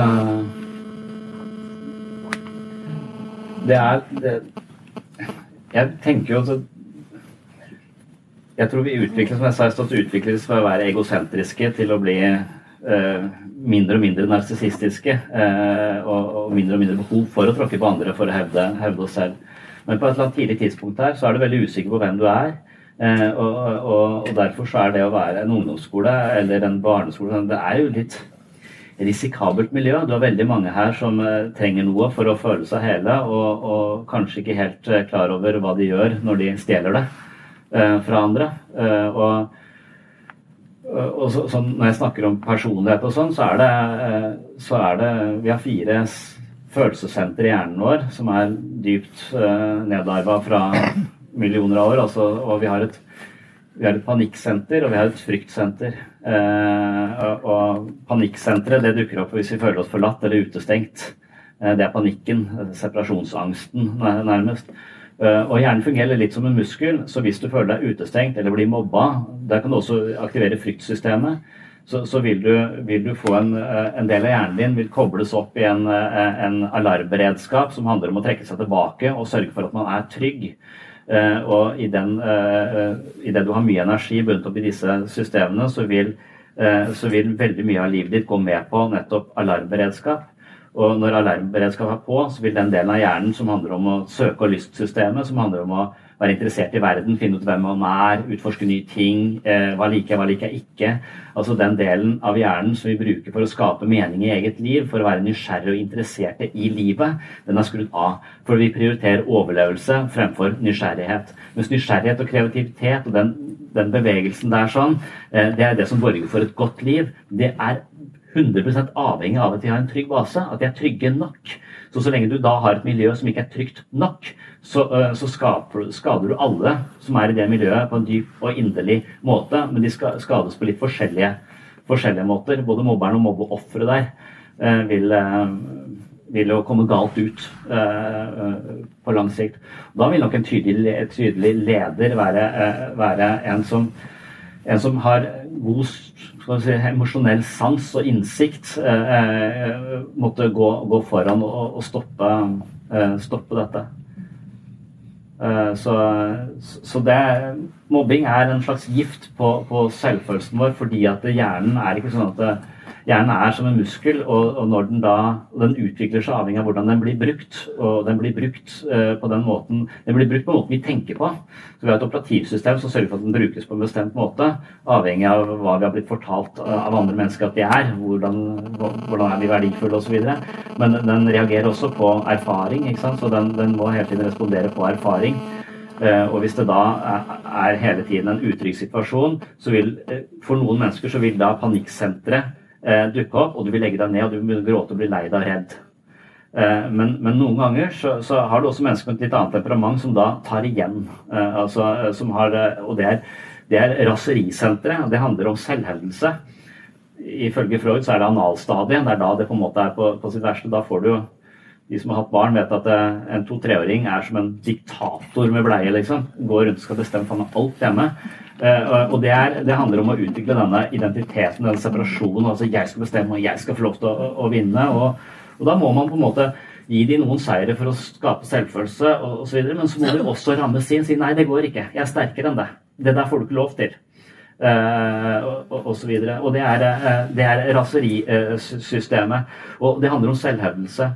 Det er det, Jeg tenker jo at jeg tror vi utvikles som jeg sa, utvikles fra å være egosentriske til å bli eh, mindre og mindre narsissistiske. Eh, og, og, mindre og mindre behov for å tråkke på andre for å hevde, hevde, oss selv. Men på et eller annet tidlig tidspunkt her så er du veldig usikker på hvem du er. Eh, og, og, og, derfor så er det å være en ungdomsskole eller en barneskole Det er jo litt risikabelt miljø. Du har veldig mange her som eh, trenger noe for å føle seg hele, og, kanskje ikke helt eh, klar over hva de gjør når de stjeler det. Eh, fra andre. Eh, og, og så, så når jeg snakker om personlighet og sånn, så er det, eh, så er det Vi har fire følelsessenter i hjernen vår som er dypt uh, nedarva fra millioner av år. Altså, og vi har et vi har et panikksenter og vi har et fryktsenter. Eh, og panikksenteret det dukker opp hvis vi føler oss forlatt eller utestengt. Eh, det er panikken, separasjonsangsten nærmest. Eh, og hjernen fungerer litt som en muskel, så hvis du føler deg utestengt eller blir mobba, der kan du også aktivere fryktsystemet. Så, så vil, du, vil, du, få en, eh, en, del av hjernen din vil kobles opp i en, eh, en alarmberedskap som handler om å trekke seg tilbake og sørge for at man er trygg. Og i den, i det du har mye energi bundet opp i disse systemene, så vil, så vil veldig mye av livet ditt gå med på nettopp alarmberedskap. Og når alarmberedskap er på, så vil den delen av hjernen som handler om å søke- og lystsystemet, som handler om å være interessert i verden, finne ut hvem man er, utforske nye ting, eh, hva liker jeg, hva liker jeg ikke Altså den delen av hjernen som vi bruker for å skape mening i eget liv, for å være nysgjerrig og interesserte i livet, den er skrudd av. For vi prioriterer overlevelse fremfor nysgjerrighet. Mens nysgjerrighet og kreativitet og den, den bevegelsen der sånn, eh, det er det som borger for et godt liv. Det er 100% avhengig av at de har en trygg base, at de er trygge nok. Så så lenge du da har et miljø som ikke er trygt nok, så, så skaper, skader du alle som er i det miljøet, på en dyp og inderlig måte. Men de skades på litt forskjellige, forskjellige måter. Både mobberen og mobbeofferet der vil, vil jo komme galt ut på lang sikt. Da vil nok en tydelig, tydelig leder være, være en som en som har god si, emosjonell sans og innsikt eh, eh, måtte gå, gå foran og, og stoppe, eh, stoppe dette. Eh, så, så det, mobbing er en slags gift på, på selvfølelsen vår fordi at hjernen er ikke sånn at det, Hjernen er som en muskel, og, og når den da den utvikler seg avhengig av hvordan den blir brukt. Og den blir brukt eh, på den måten den blir brukt på måten vi tenker på. Så Vi har et operativsystem som sørger for at den brukes på en bestemt måte, avhengig av hva vi har blitt fortalt av andre mennesker at vi er. Hvordan, hvordan er vi verdifulle osv. Men den reagerer også på erfaring, ikke sant? så den, den må hele tiden respondere på erfaring. Uh, og hvis det da er, er, hele tiden en utrygg situasjon, så vil uh, for noen mennesker så vil da panikksenteret dukke opp, og du vil legge deg ned og du vil gråte og bli lei deg og redd. Eh, men, men, noen ganger så, så, har du også mennesker med et litt annet temperament som da tar igjen. Eh, altså, eh, som har, eh, og det er, det er raserisenteret, det handler om selvhevdelse. Ifølge Freud så er det analstadiet. Det er da det på en måte er på, på sitt verste. Da får du de som har hatt barn, vet at eh, en to-treåring er som en diktator med bleie. liksom. Går rundt og skal bestemme alt hjemme. Uh, og det, er, det, handler om å utvikle denne identiteten, den separasjonen. altså Jeg skal bestemme, og jeg skal få lov til å, å vinne. Og, og, da må man på en måte gi dem noen seire for å skape selvfølelse osv. Men så må de også rammes inn. Si nei, det går ikke. Jeg er sterkere enn det. Det der får du ikke lov til. Uh, og, og, så videre. Og det er, uh, det er raserisystemet. og det handler om selvhevdelse.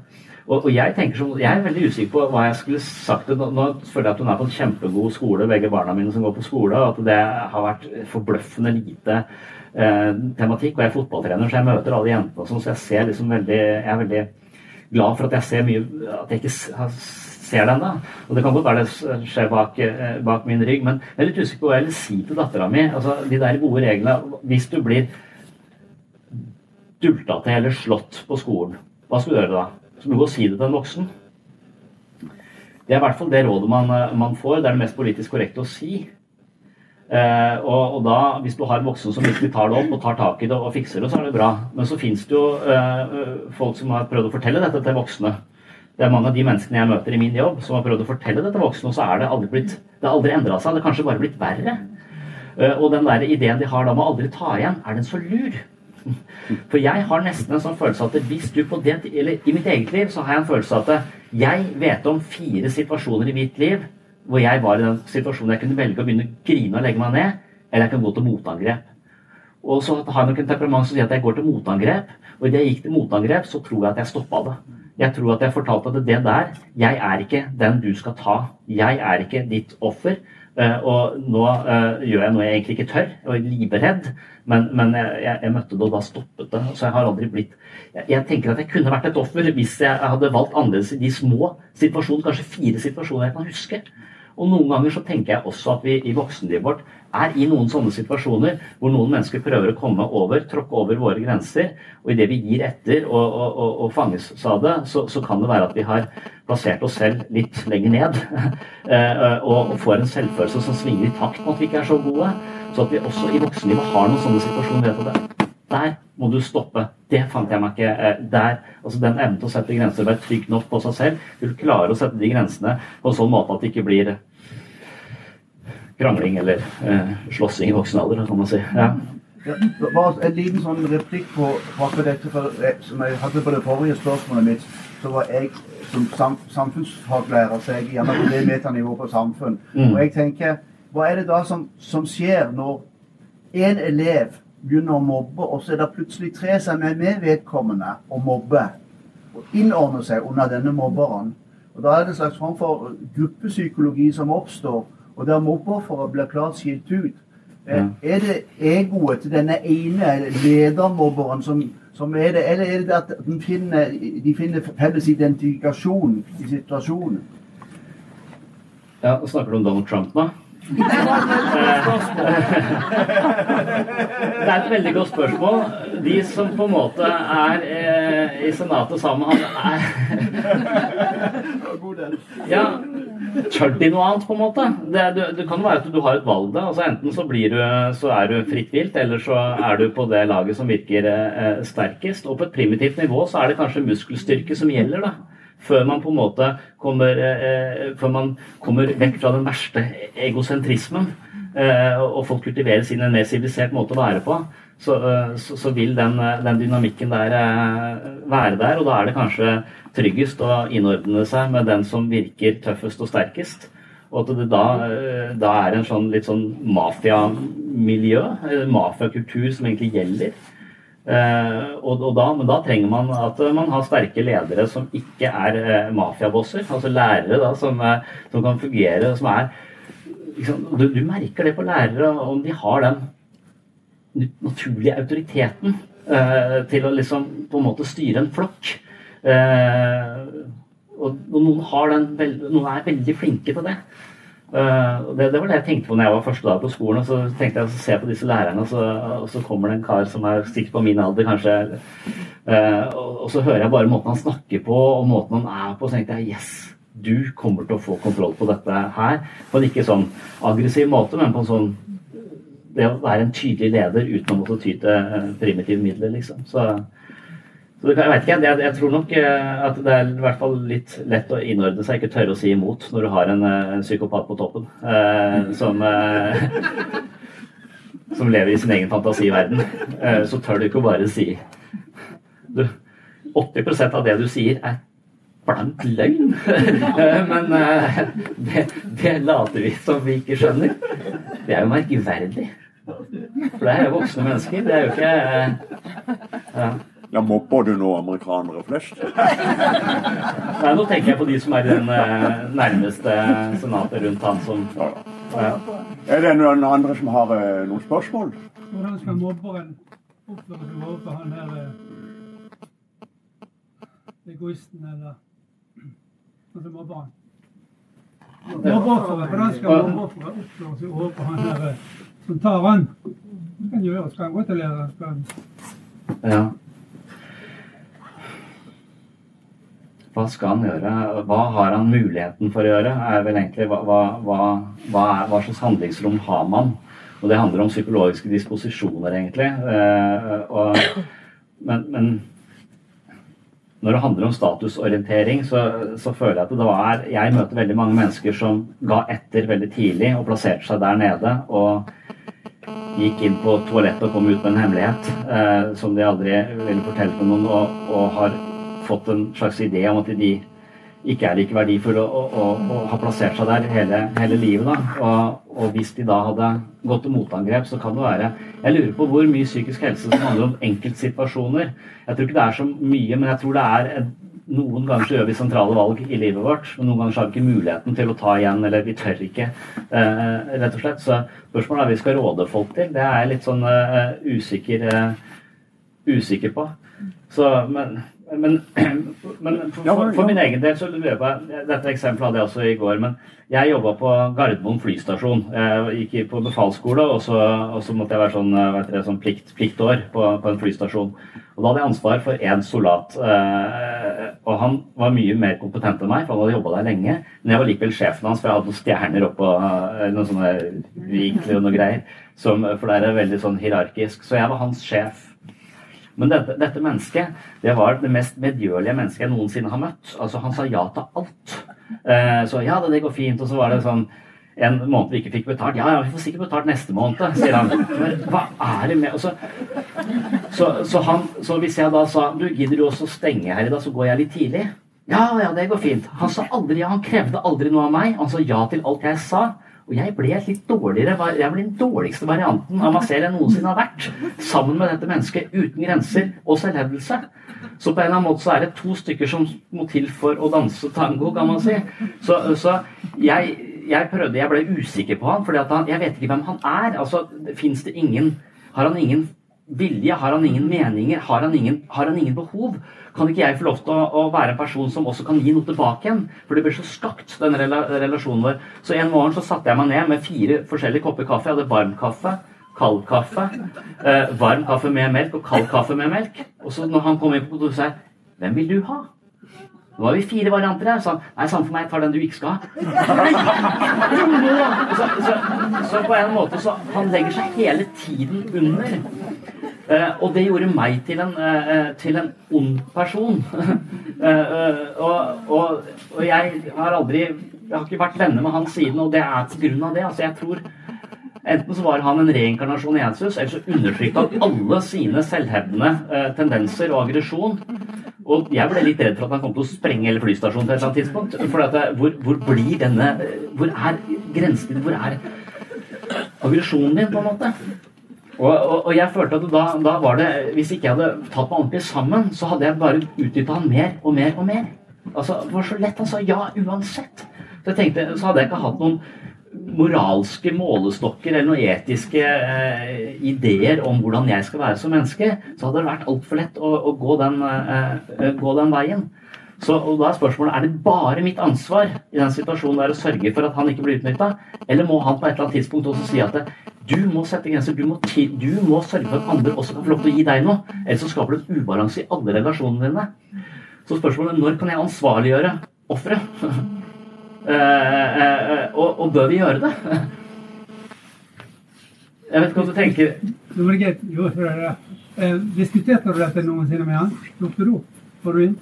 Og, og jeg, tenker så, jeg er veldig usikker på hva jeg skulle sagt. Nå, nå føler jeg at hun er på en kjempegod skole, begge barna mine som går på skole, og at det har vært forbløffende lite eh, tematikk. Og jeg er fotballtrener, så jeg møter alle jentene sånn, så jeg ser liksom veldig Jeg er veldig glad for at jeg ser mye At jeg ikke ser den da. Og det kan godt være det skjer bak, eh, bak min rygg, men jeg er litt usikker på hva jeg vil si til dattera mi. Altså, de der gode reglene Hvis du blir dulta til eller slått på skolen, hva skal du gjøre da? Du må si det til en voksen. Det er i hvert fall det rådet man, eh, man får. Det er det mest politisk korrekte å si. Eh, og, og, da, hvis du har en voksen som virkelig tar det opp og tar tak i det og fikser det, så er det bra. Men så fins det jo eh, folk som har prøvd å fortelle dette til voksne. Det er mange av de menneskene jeg møter i min jobb, som har prøvd å fortelle det til voksne, og så er det aldri blitt Det har aldri endra seg. Det har kanskje bare blitt verre. Eh, og den der ideen de har da med å aldri ta igjen, er den så lur? For jeg har nesten en sånn følelse at hvis du på det, eller i mitt eget liv så har jeg en følelse at jeg vet om fire situasjoner i mitt liv hvor jeg var i den situasjonen jeg kunne velge å begynne å grine og legge meg ned, eller jeg kan gå til motangrep. Og så har jeg nok en temperament som sier at jeg går til motangrep. Og idet jeg gikk til motangrep, så tror jeg at jeg stoppa det. Jeg tror at jeg fortalte at det der Jeg er ikke den du skal ta. Jeg er ikke ditt offer. Uh, og nå uh, gjør jeg noe jeg egentlig ikke tør, og er livredd. Men, men jeg, jeg, jeg, møtte det, og da stoppet det. Så jeg har aldri blitt jeg, jeg, tenker at jeg kunne vært et offer hvis jeg hadde valgt annerledes i de små situasjonene, kanskje fire situasjoner jeg kan huske. Og noen ganger så tenker jeg også at vi i voksenlivet vårt er i noen sånne situasjoner hvor noen mennesker prøver å komme over, tråkke over våre grenser. Og idet vi gir etter og, og, og, og fanges av det, så, så, kan det være at vi har plassert oss selv litt lenger ned. Eh, og, får en selvfølelse som svinger i takt med at vi ikke er så gode. Så at vi også i voksenlivet har noen sånne situasjoner. vet du det. Der må du stoppe. Det fant jeg meg ikke eh, der. Altså Den evnen til å sette grenser, og være trygg nok på seg selv. Vil klare å sette de grensene på en sånn måte at det ikke blir krangling eller eh, slåssing i voksen alder, kan man si. Ja. Ja, en liten sånn replikk på, akkurat dette, for, eh, som jeg hadde på det forrige spørsmålet mitt. Så var jeg som sam, samfunnsfaglærer så jeg gjerne på det metanivået på samfunn. Mm. Og jeg tenker, hva er det da som, som skjer når en elev begynner å mobbe, og så er det plutselig tre som er med vedkommende og mobber? Og innordner seg under denne mobberen. Og Da er det en slags form for gruppepsykologi som oppstår og der mobbeofferet blir klart skilt ut. Ja. Er det egoet til denne ene ledermobberen som, som, er det, eller er det at de finner, de finner felles identifikasjon i situasjonen? Ja, Snakker du om Donald Trump nå? Det er et veldig godt spørsmål. De som på en måte er eh, i Senatet sammen med han, Ja, tør de noe annet, på en måte? Det, du, det kan være at du har et valg, da. Altså, enten så, du, så er du fritt vilt, eller så er du på det laget som virker eh, sterkest. Og på et primitivt nivå så er det kanskje muskelstyrke som gjelder, da. Før man på en måte kommer, eh, før man kommer vekk fra den verste egosentrismen. eh, og folk kultiveres inn i en mer sivilisert måte å være på, så, eh, så, så vil den, eh, den, dynamikken der eh, være der. Og da er det kanskje tryggest å innordne seg med den som virker tøffest og sterkest. Og at det da, eh, da er en sånn litt sånn mafiamiljø, eh, mafiakultur, som egentlig gjelder. Eh, og, og da, men da trenger man at man har sterke ledere som ikke er eh, mafiabosser. Altså lærere da, som, eh, som kan fungere, som er liksom, du, du merker det på lærere, om de har den naturlige autoriteten til å liksom på en måte styre en flokk. Og, noen, har den, noen er veldig flinke til det. Eh, det, det var det jeg tenkte på når jeg var første dag på skolen. og Så tenkte jeg å se på disse lærerne, og så, og så kommer det en kar som er sikkert på min alder, kanskje. eh, og, og så hører jeg bare måten han snakker på, og måten han er på, så tenkte jeg yes, du kommer til å få kontroll på dette her. På en ikke sånn aggressiv måte, men på en sånn det å være en tydelig leder uten å måtte ty til eh, primitive midler, liksom. Så, så det, jeg vet ikke, jeg, jeg tror nok eh, at det er i hvert fall litt lett å innordne seg, ikke tørre å si imot når du har en, eh, en psykopat på toppen eh, som eh, som lever i sin egen fantasiverden. Eh, så tør du ikke bare si du, 80% av det du sier, er blank løgn. Eh, Men det, det later vi som vi ikke skjønner. Det er jo merkverdig. For det er jo voksne mennesker. Det er jo ikke ja. Ja, mobber du nå amerikanere flest? Nei, Nå tenker jeg på de som er den eh, nærmeste senatet rundt han som ja. Er det noen andre som har eh, noen spørsmål? Hvordan skal mobberen oppføre seg overfor han her eh, egoisten, eller han som mobber han? Mobbeofferet, hvordan skal mobbeofferet oppføre seg overfor han her eh, som tar han? Hva kan? Skal han gå til læreren? Ja. Hva skal han gjøre? Hva har han muligheten for å gjøre? Er vel egentlig hva, hva, hva, er, hva slags handlingsrom har man? Og det handler om psykologiske disposisjoner, egentlig. Eh, og, men, men når det handler om statusorientering, så, så føler jeg at det var Jeg møter veldig mange mennesker som ga etter veldig tidlig og plasserte seg der nede. og gikk inn på toalettet og kom ut med en hemmelighet eh, som de aldri ville fortelle til noen, og, og har fått en slags idé om at de ikke er like verdifulle og, og, og har plassert seg der hele, hele livet. Da. Og, og hvis de da hadde gått til motangrep, så kan det være Jeg lurer på hvor mye psykisk helse som handler om enkeltsituasjoner. Jeg tror ikke det er så mye, men jeg tror det er en- noen ganger så gjør vi sentrale valg i livet vårt, men noen ganger så har vi ikke muligheten til å ta igjen, eller vi tør ikke, eh, rett og slett. Så spørsmålet er vi skal råde folk til. Det er jeg litt sånn eh, usikker, eh, usikker på. Så, men, men, men for, for, for min egen del så lurer jeg på Dette eksempelet hadde jeg også i går. Men jeg jobba på Gardermoen flystasjon. Jeg gikk på befalsskole, og så, og så måtte jeg være sånn, vet dere, sånn plikt, pliktår på, på en flystasjon. Og da hadde jeg ansvar for én soldat. Eh, og han var mye mer kompetent enn meg, for han hadde jobba der lenge. Men jeg var likevel sjefen hans, for jeg hadde noen stjerner oppå eh, noen sånne vinkler og noe greier. Som, for det er veldig sånn hierarkisk. Så jeg var hans sjef. Men dette, dette mennesket det var det mest medgjørlige mennesket jeg noensinne har møtt. Altså Han sa ja til alt. Eh, så ja, det, går fint. Og så var det sånn en måned vi ikke fikk betalt. Ja, ja, vi får sikkert betalt neste måned, sier han. Men hva er det med så, så, så, han, så hvis jeg da sa du gidder du også stenge her i dag, så går jeg litt tidlig. Ja, ja, det går fint. Han sa aldri ja, han krevde aldri noe av meg. Han sa ja til alt jeg sa. Og jeg ble litt dårligere. Jeg ble den dårligste varianten av meg selv jeg noensinne har vært. Sammen med dette mennesket uten grenser og selvhevdelse. Så på en eller annen måte så er det to stykker som må til for å danse tango, kan man si. Så, så jeg, jeg prøvde, jeg ble usikker på han, for jeg vet ikke hvem han er. Altså, Fins det ingen Har han ingen vilje? Har han ingen meninger? Har han ingen, har han ingen behov? Kan ikke jeg få lov til å, å være en person som også kan gi noe tilbake igjen? For det blir så skakt, denne rela, relasjonen vår. Så en morgen så satte jeg meg ned med fire forskjellige kopper kaffe. Jeg hadde varm kaffe, kald kaffe, eh, varm kaffe med melk og kald kaffe med melk. Og så når han kom inn på kontoret, sa jeg Hvem vil du ha? Nå har vi fire varianter her. Så nei, samme for meg, tar den du ikke skal ha. Så, så, så på en måte så Han legger seg hele tiden under. Eh, og det gjorde meg til en, eh, til en ond person. Eh, eh, og, og, og jeg har aldri Jeg har ikke vært venner med han siden, og det er pga. det. Altså, jeg tror Enten så var han en reinkarnasjon i Jesus, eller så undertrykte han alle sine selvhevdende eh, tendenser og aggresjon. Og jeg ble litt redd for at han kom til å sprenge hele flystasjonen til et eller annet tidspunkt. For eh, hvor, hvor blir denne Hvor er grensen? Hvor er aggresjonen din, på en måte? Og, og, og jeg følte at da, da, var det Hvis ikke jeg hadde tatt meg ordentlig sammen, så hadde jeg bare utdypa han mer og mer og mer. Altså, Det var så lett. Han sa ja uansett. Så jeg tenkte, så hadde jeg ikke hatt noen moralske målestokker eller noen etiske eh, ideer om hvordan jeg skal være som menneske, så hadde det vært altfor lett å, å gå, den, eh, gå, den, veien. Så da er spørsmålet er det bare mitt ansvar i den situasjonen der å sørge for at han ikke blir utnytta, eller må han på et eller annet tidspunkt også si at det, du må sette grenser, du må, du må, sørge for at andre også kan få lov til å gi deg noe, ellers så skaper du et ubalanse i alle relasjonene dine. Så spørsmålet er når kan jeg ansvarliggjøre offeret? Eh, eh, og, og, bør vi gjøre det? Jeg vet ikke hva du tenker. Det var greit. Jo, eh, diskuterte du dette noensinne med han? Lukte du opp? Var du inn?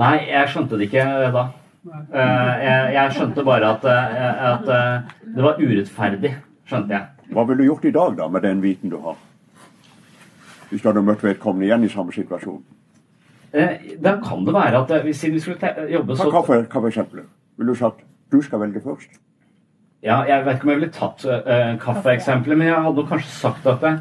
Nei, jeg skjønte det ikke da. Jeg, jeg skjønte bare at, at, det var urettferdig. Skjønte jeg. Hva ville du gjort i dag, da, med den viten du har? Hvis du hadde møtt vedkommende igjen i samme situasjon? Da kan det være at hvis vi skulle jobbe så Hva for, hva for eksempel? Ville du sagt du skal velge først? Ja, jeg vet ikke om jeg ville tatt uh, kaffeeksempelet, men jeg hadde kanskje sagt at, det,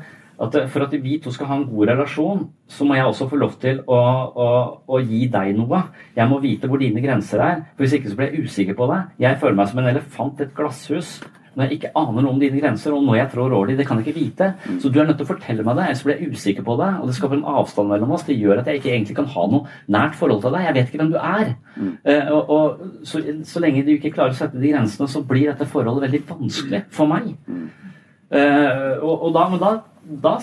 at, for at vi to skal ha en god relasjon, så må jeg også få lov til å, å, å, gi deg noe. Jeg må vite hvor dine grenser er. for Hvis ikke så blir jeg usikker på deg. Jeg føler meg som en elefant i et glasshus når jeg ikke aner noe om dine grenser, og når jeg trår over dem, det kan jeg ikke vite. Så du er nødt til å fortelle meg det, ellers blir jeg usikker på det. Og det skaper en avstand mellom oss. Det gjør at jeg ikke egentlig kan ha noe nært forhold til deg. Jeg vet ikke hvem du er. Mm. Uh, og, og så, så, lenge du ikke klarer å sette de grensene, så blir dette forholdet veldig vanskelig for meg. Uh, og, og, da, men da, da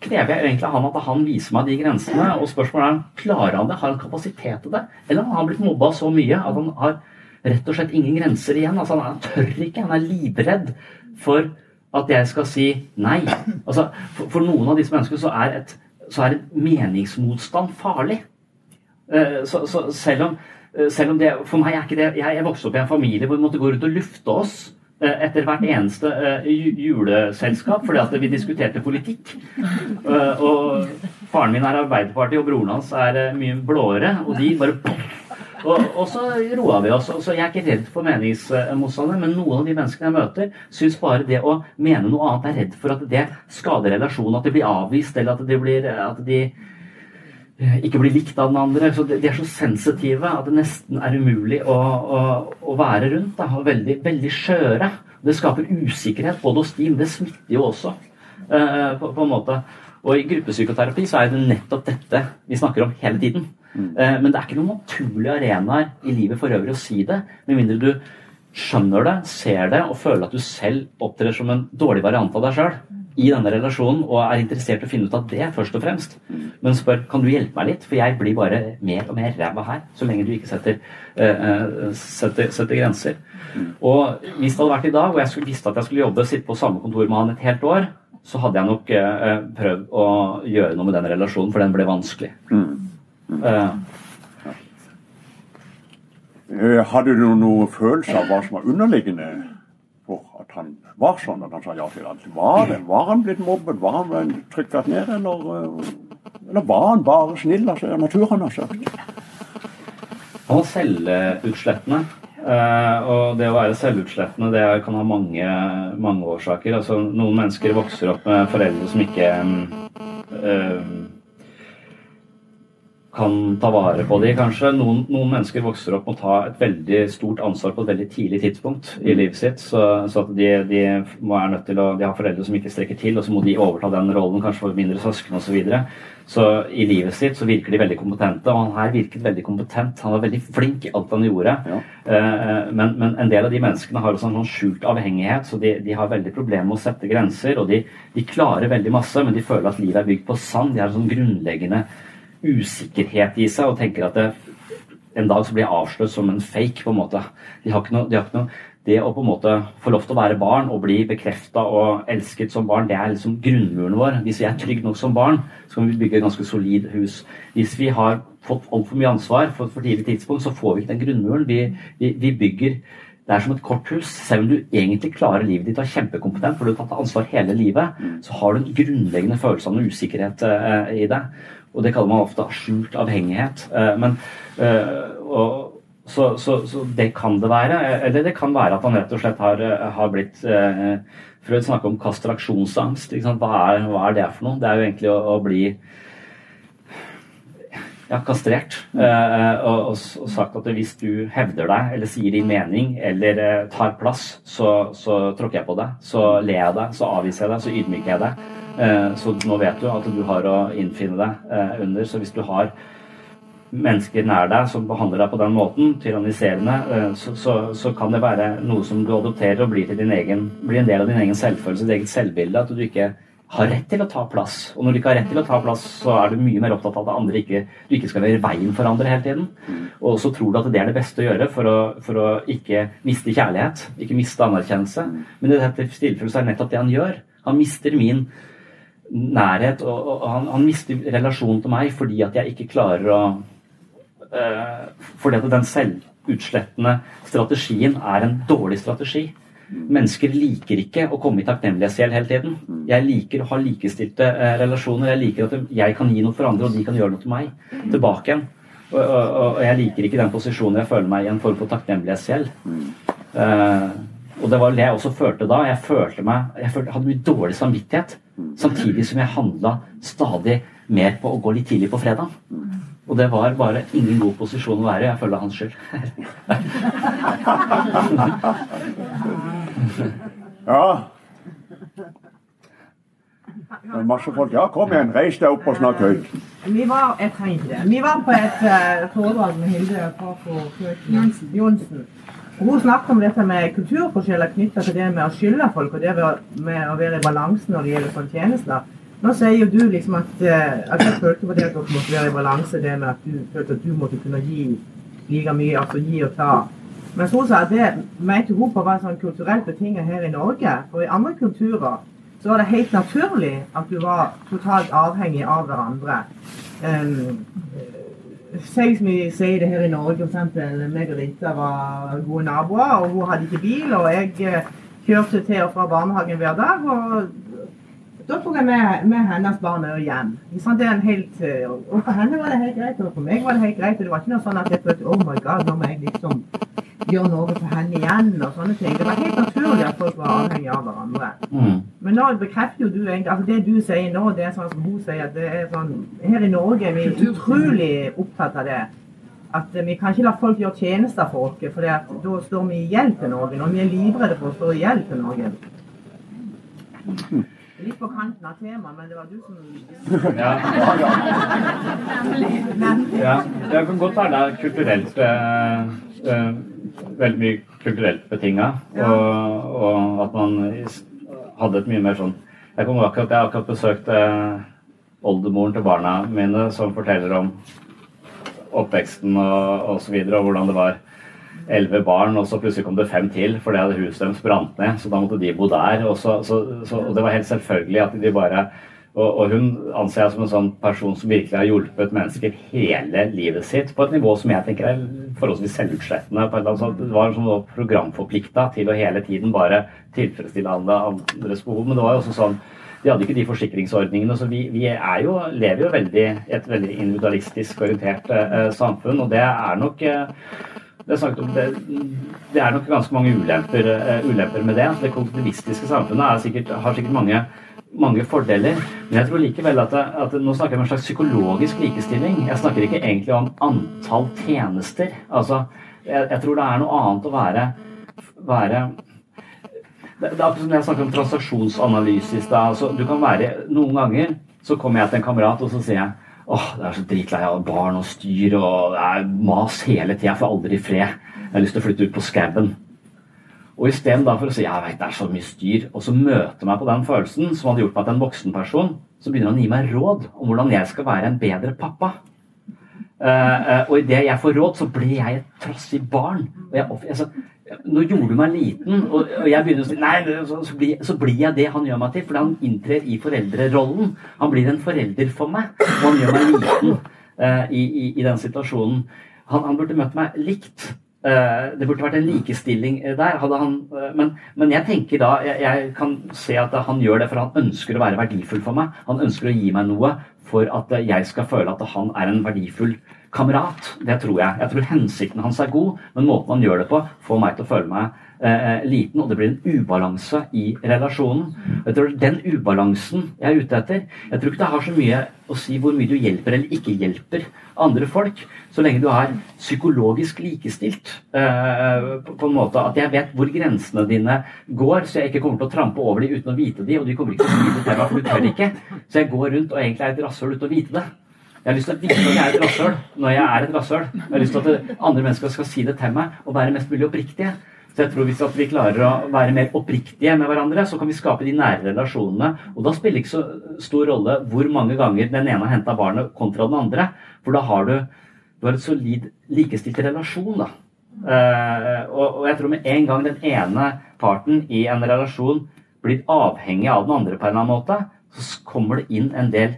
krever jeg egentlig av han at han viser meg de grensene. Og spørsmålet er klarer han det, har han kapasitet til det? Eller har han blitt mobba så mye at han har rett og slett ingen grenser igjen. Altså, han tør ikke. Han er livredd for at jeg skal si nei. Altså, for, for noen av disse menneskene så er, et, så er et meningsmotstand farlig. Uh, så, så, selv om, uh, selv om det For meg er ikke det Jeg, jeg vokste opp i en familie hvor vi måtte gå rundt og lufte oss uh, etter hvert eneste juleselskap fordi at vi diskuterte politikk. og faren min er Arbeiderpartiet, og broren hans er mye blåere, og de bare og, og, så roa vi oss. Så jeg er ikke redd for meningsmotstandere, men noen av de menneskene jeg møter, syns bare det å mene noe annet er redd for at det skader relasjonen, at de blir avvist, eller at, de, blir, at de eh, ikke blir likt av den andre. Så de er så sensitive at det nesten er umulig å, å, å være rundt. Da, og veldig, veldig skjøre. Det skaper usikkerhet både hos de, men det smitter jo også. Uh, på, på, en måte. Og i gruppepsykoterapi så er det nettopp dette vi snakker om hele tiden. Mm. Eh, men det er ikke noen naturlige arenaer i livet for øvrig å si det, med mindre du skjønner det, ser det og føler at du selv opptrer som en dårlig variant av deg sjøl i denne relasjonen og er interessert i å finne ut av det først og fremst. Men spør kan du hjelpe meg litt, for jeg blir bare mer og mer ræva her så lenge du ikke setter, uh, setter, setter, grenser. Og hvis det hadde vært i dag, og jeg skulle, visste at jeg skulle jobbe sitte på samme kontor med han et helt år, så hadde jeg nok uh, prøvd å gjøre noe med den relasjonen, for den ble vanskelig. Mm. Uh, hadde du noen følelse av hva som var underliggende for at han var sånn at han sa ja til alt? Var, var han blitt mobbet? Var han trykket ned? Eller, eh, eller var han bare snill, altså, naturen har sagt? Han var selvutslettende. Uh, og det å være selvutslettende det kan ha mange, mange årsaker. Altså, noen mennesker vokser opp med foreldre som ikke uh, kan ta vare på de, kanskje. Noen, noen, mennesker vokser opp og tar et veldig stort ansvar på et veldig tidlig tidspunkt i livet sitt. Så, så at de, de, må er nødt til å, de har foreldre som ikke strekker til, og så må de overta den rollen, kanskje for mindre søsken osv. Så, videre. så i livet sitt så virker de veldig kompetente, og han her virket veldig kompetent. Han var veldig flink i alt han gjorde. Ja. Uh, men, men, en del av de menneskene har også en sånn skjult avhengighet, så de, de har veldig problemer med å sette grenser. Og de, de klarer veldig masse, men de føler at livet er bygd på sand. De har en sånn grunnleggende usikkerhet i seg og tenker at det, en dag så blir jeg avslørt som en fake. på en måte. De har ikke noe, de har ikke noe det å på en måte få lov til å være barn og bli bekrefta og elsket som barn, det er liksom grunnmuren vår. Hvis vi er trygge nok som barn, så kan vi bygge et ganske solid hus. Hvis vi har fått altfor mye ansvar for et for tidlig tidspunkt, så får vi ikke den grunnmuren. Vi, vi, vi bygger det er som et korthus. Selv om du egentlig klarer livet ditt og er kjempekompetent, for du har tatt ansvar hele livet, så har du en grunnleggende følelse av noe usikkerhet eh, i det. Og det kaller man ofte skjult avhengighet. Eh, men, eh, og, så, så, så, det kan det være. Eller det kan være at han rett og slett har, har blitt eh, Freud snakker om kastraksjonsangst. Hva er, hva, er, det for noe? Det er jo egentlig å, å bli ja, kastrert. Eh, og, og, sagt at hvis du hevder deg, eller sier din mening, eller eh, tar plass, så, så tråkker jeg på deg. Så ler jeg deg, så avviser jeg deg, så ydmyker jeg deg. Eh, så nå vet du at du har å innfinne deg eh, under. Så hvis du har mennesker nær deg som behandler deg på den måten, tyranniserende, eh, så, så, så, kan det være noe som du adopterer og blir, til din egen, blir en del av din egen selvfølelse, ditt eget selvbilde. At du ikke har rett til å ta plass. Og når du ikke har rett til å ta plass, så er du mye mer opptatt av at andre ikke, du ikke skal være i veien for andre hele tiden. Og så tror du at det er det beste å gjøre for å, for å ikke miste kjærlighet, ikke miste anerkjennelse. Men i dette tilfellet så er det nettopp det han gjør. Han mister min nærhet, og, og han, han, mister relasjonen til meg fordi at jeg ikke klarer å øh, Fordi at den selvutslettende strategien er en dårlig strategi. Mennesker liker ikke å komme i takknemlighetsgjeld hele tiden. Jeg liker å ha likestilte eh, relasjoner. Jeg liker at jeg kan gi noe for andre, og de kan gjøre noe til meg. Tilbake igjen. Og, og, og jeg liker ikke den posisjonen jeg føler meg i en form for takknemlighetsgjeld. Uh, og det var det jeg også følte da. Jeg følte meg, jeg følte, hadde mye dårlig samvittighet. Samtidig som jeg handla stadig mer på å gå litt tidlig på fredag. Og det var bare ingen god posisjon å være i. Jeg føler det er hans skyld. ja. Det er masse folk. Ja, kom igjen, reis deg opp og snakk høyt. Vi var, jeg det. Vi var på et uh, foredrag med Hilde Fafo Johnsen. Hun snakket om dette med kulturforskjeller knytta til det med å skylde folk og det med å være i balanse når det gjelder sånne tjenester. Nå sier jo du liksom at, uh, at jeg følte på det at dere måtte være i balanse, det med at du følte at du måtte kunne gi like mye, altså gi og ta. Mens hun sa at det mente hun på var sånn kulturelt betinget her i Norge. For i andre kulturer så var det helt naturlig at du var totalt avhengig av hverandre. Um, Si som vi sier det her i Norge, f.eks. meg og Rita var gode naboer, og hun hadde ikke bil, og jeg eh, kjørte til og fra barnehagen hver dag. og da tok jeg med, med hennes barn hjem. Det er en helt, eh, og For henne var det helt greit, og for meg var det helt greit. og Det var ikke noe sånn at jeg følte oh my god, nå må jeg liksom gjøre noe for henne igjen. og sånne ting. Det var helt naturlig at folk var avhengig av hverandre. Mm. Men nå bekrefter jo du egentlig altså Det du sier nå, det er sånn som hun sier. at det er sånn, Her i Norge er vi utrolig opptatt av det. At vi kan ikke la folk gjøre tjenester for oss, for da står vi i gjeld til noen. Og vi er livredde for å stå i gjeld til noen. Litt på kanten av temaet, men det var du som Ja. ja. Jeg kan godt være kulturelt eh, eh, Veldig mye kulturelt betinga. Og, og, at man hadde et mye mer sånn Jeg kommer akkurat, jeg har akkurat besøkt eh, oldemoren til barna mine, som forteller om oppveksten og, og så videre, og hvordan det var elleve barn, og så plutselig kom det fem til fordi hadde huset deres brant ned. Så da måtte de bo der. Og, så, så, så, og det var helt selvfølgelig at de bare og, og, hun anser jeg som en sånn person som virkelig har hjulpet mennesker hele livet sitt på et nivå som jeg tenker er forholdsvis selvutslettende. Det var sånn programforplikta til å hele tiden bare tilfredsstille andres behov. Men det var jo også sånn de hadde ikke de forsikringsordningene. Så vi, vi jo, lever jo i et veldig individualistisk orientert eh, samfunn, og det er nok eh, det er, det, er nok ganske mange ulemper, uh, ulemper med det. Det kollektivistiske samfunnet sikkert, har sikkert mange, mange, fordeler. Men jeg tror likevel at, at, nå snakker jeg om en slags psykologisk likestilling. Jeg snakker ikke egentlig om antall tjenester. Altså, jeg, jeg tror det er noe annet å være, være det, det er akkurat som jeg snakker om transaksjonsanalyse i stad. Altså, kan være Noen ganger så kommer jeg til en kamerat og så sier jeg Åh, det er så dritlei av barn og styr og det er mas hele tida. Jeg får aldri fred. Jeg har lyst til å flytte ut på skauen. Og istedenfor å si jeg vet det er så mye styr, og så møte meg på den følelsen som hadde gjort meg til en voksen person, så begynner han å gi meg råd om hvordan jeg skal være en bedre pappa. Uh, uh, og idet jeg får råd, så blir jeg et trassig barn. Og jeg, altså, nå gjorde du meg liten, og, jeg begynner å si Nei, så, blir, så, blir, jeg det han gjør meg til, fordi han inntrer i foreldrerollen. Han blir en forelder for meg, og han gjør meg liten uh, i, i, i, den situasjonen. Han, han, burde møtt meg likt. Eh, det burde vært en likestilling eh, der. Han, men, men jeg tenker da jeg, jeg kan se at han gjør det for han ønsker å være verdifull for meg. Han ønsker å gi meg noe for at jeg skal føle at han er en verdifull kamerat. Det tror jeg. Jeg tror hensikten hans er god, men måten han gjør det på, får meg til å føle meg eh, liten, og det blir en ubalanse i relasjonen. Jeg tror Den ubalansen jeg er ute etter Jeg tror ikke det har så mye å si hvor mye du hjelper eller ikke hjelper andre folk, så lenge du er psykologisk likestilt. Eh, på, på en måte At jeg vet hvor grensene dine går, så jeg ikke kommer til å trampe over dem uten å vite de, og de kommer ikke til å si det for du tør ikke. Så jeg går rundt og egentlig er et rasshøl uten å vite det. Jeg har lyst til å vite at jeg er et rasshøl når jeg er et rasshøl. Jeg har lyst til at andre mennesker skal si det til meg og være mest mulig oppriktige. Så jeg tror Hvis at vi klarer å være mer oppriktige med hverandre, så kan vi skape de nære relasjonene. Og da spiller det ikke så stor rolle hvor mange ganger den ene har henta barnet kontra den andre. For da har du, du har et solid likestilt relasjon. da. Eh, og, jeg tror med en gang den ene parten i en relasjon blir avhengig av den andre på en eller annen måte, så kommer det inn en del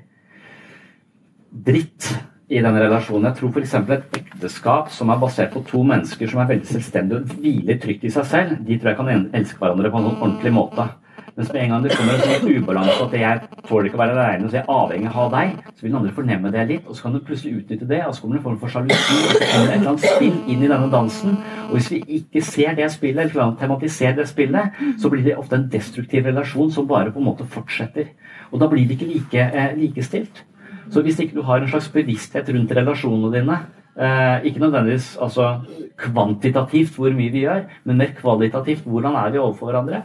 dritt i den relasjonen. Jeg tror f.eks. et ekteskap som er basert på to mennesker som er veldig selvstendige og hviler trygt i seg selv, de tror jeg kan elske hverandre på en sånn ordentlig måte. Mens med en gang det kommer en sånn ubalanse at jeg tåler ikke å være alene, så jeg er avhengig av å deg, så vil den andre fornemme det litt, og så kan du plutselig utnytte det, og så kommer det en form for sjalusi, og så kommer det et eller annet spill inn i denne dansen. Og hvis vi ikke ser det spillet, eller tematiserer det spillet, så blir det ofte en destruktiv relasjon som bare på en måte fortsetter. Og da blir det ikke like, eh, likestilt. Så hvis ikke du har en slags bevissthet rundt relasjonene dine, eh, ikke nødvendigvis altså, kvantitativt hvor mye vi gjør, men mer kvalitativt hvordan er vi overfor hverandre.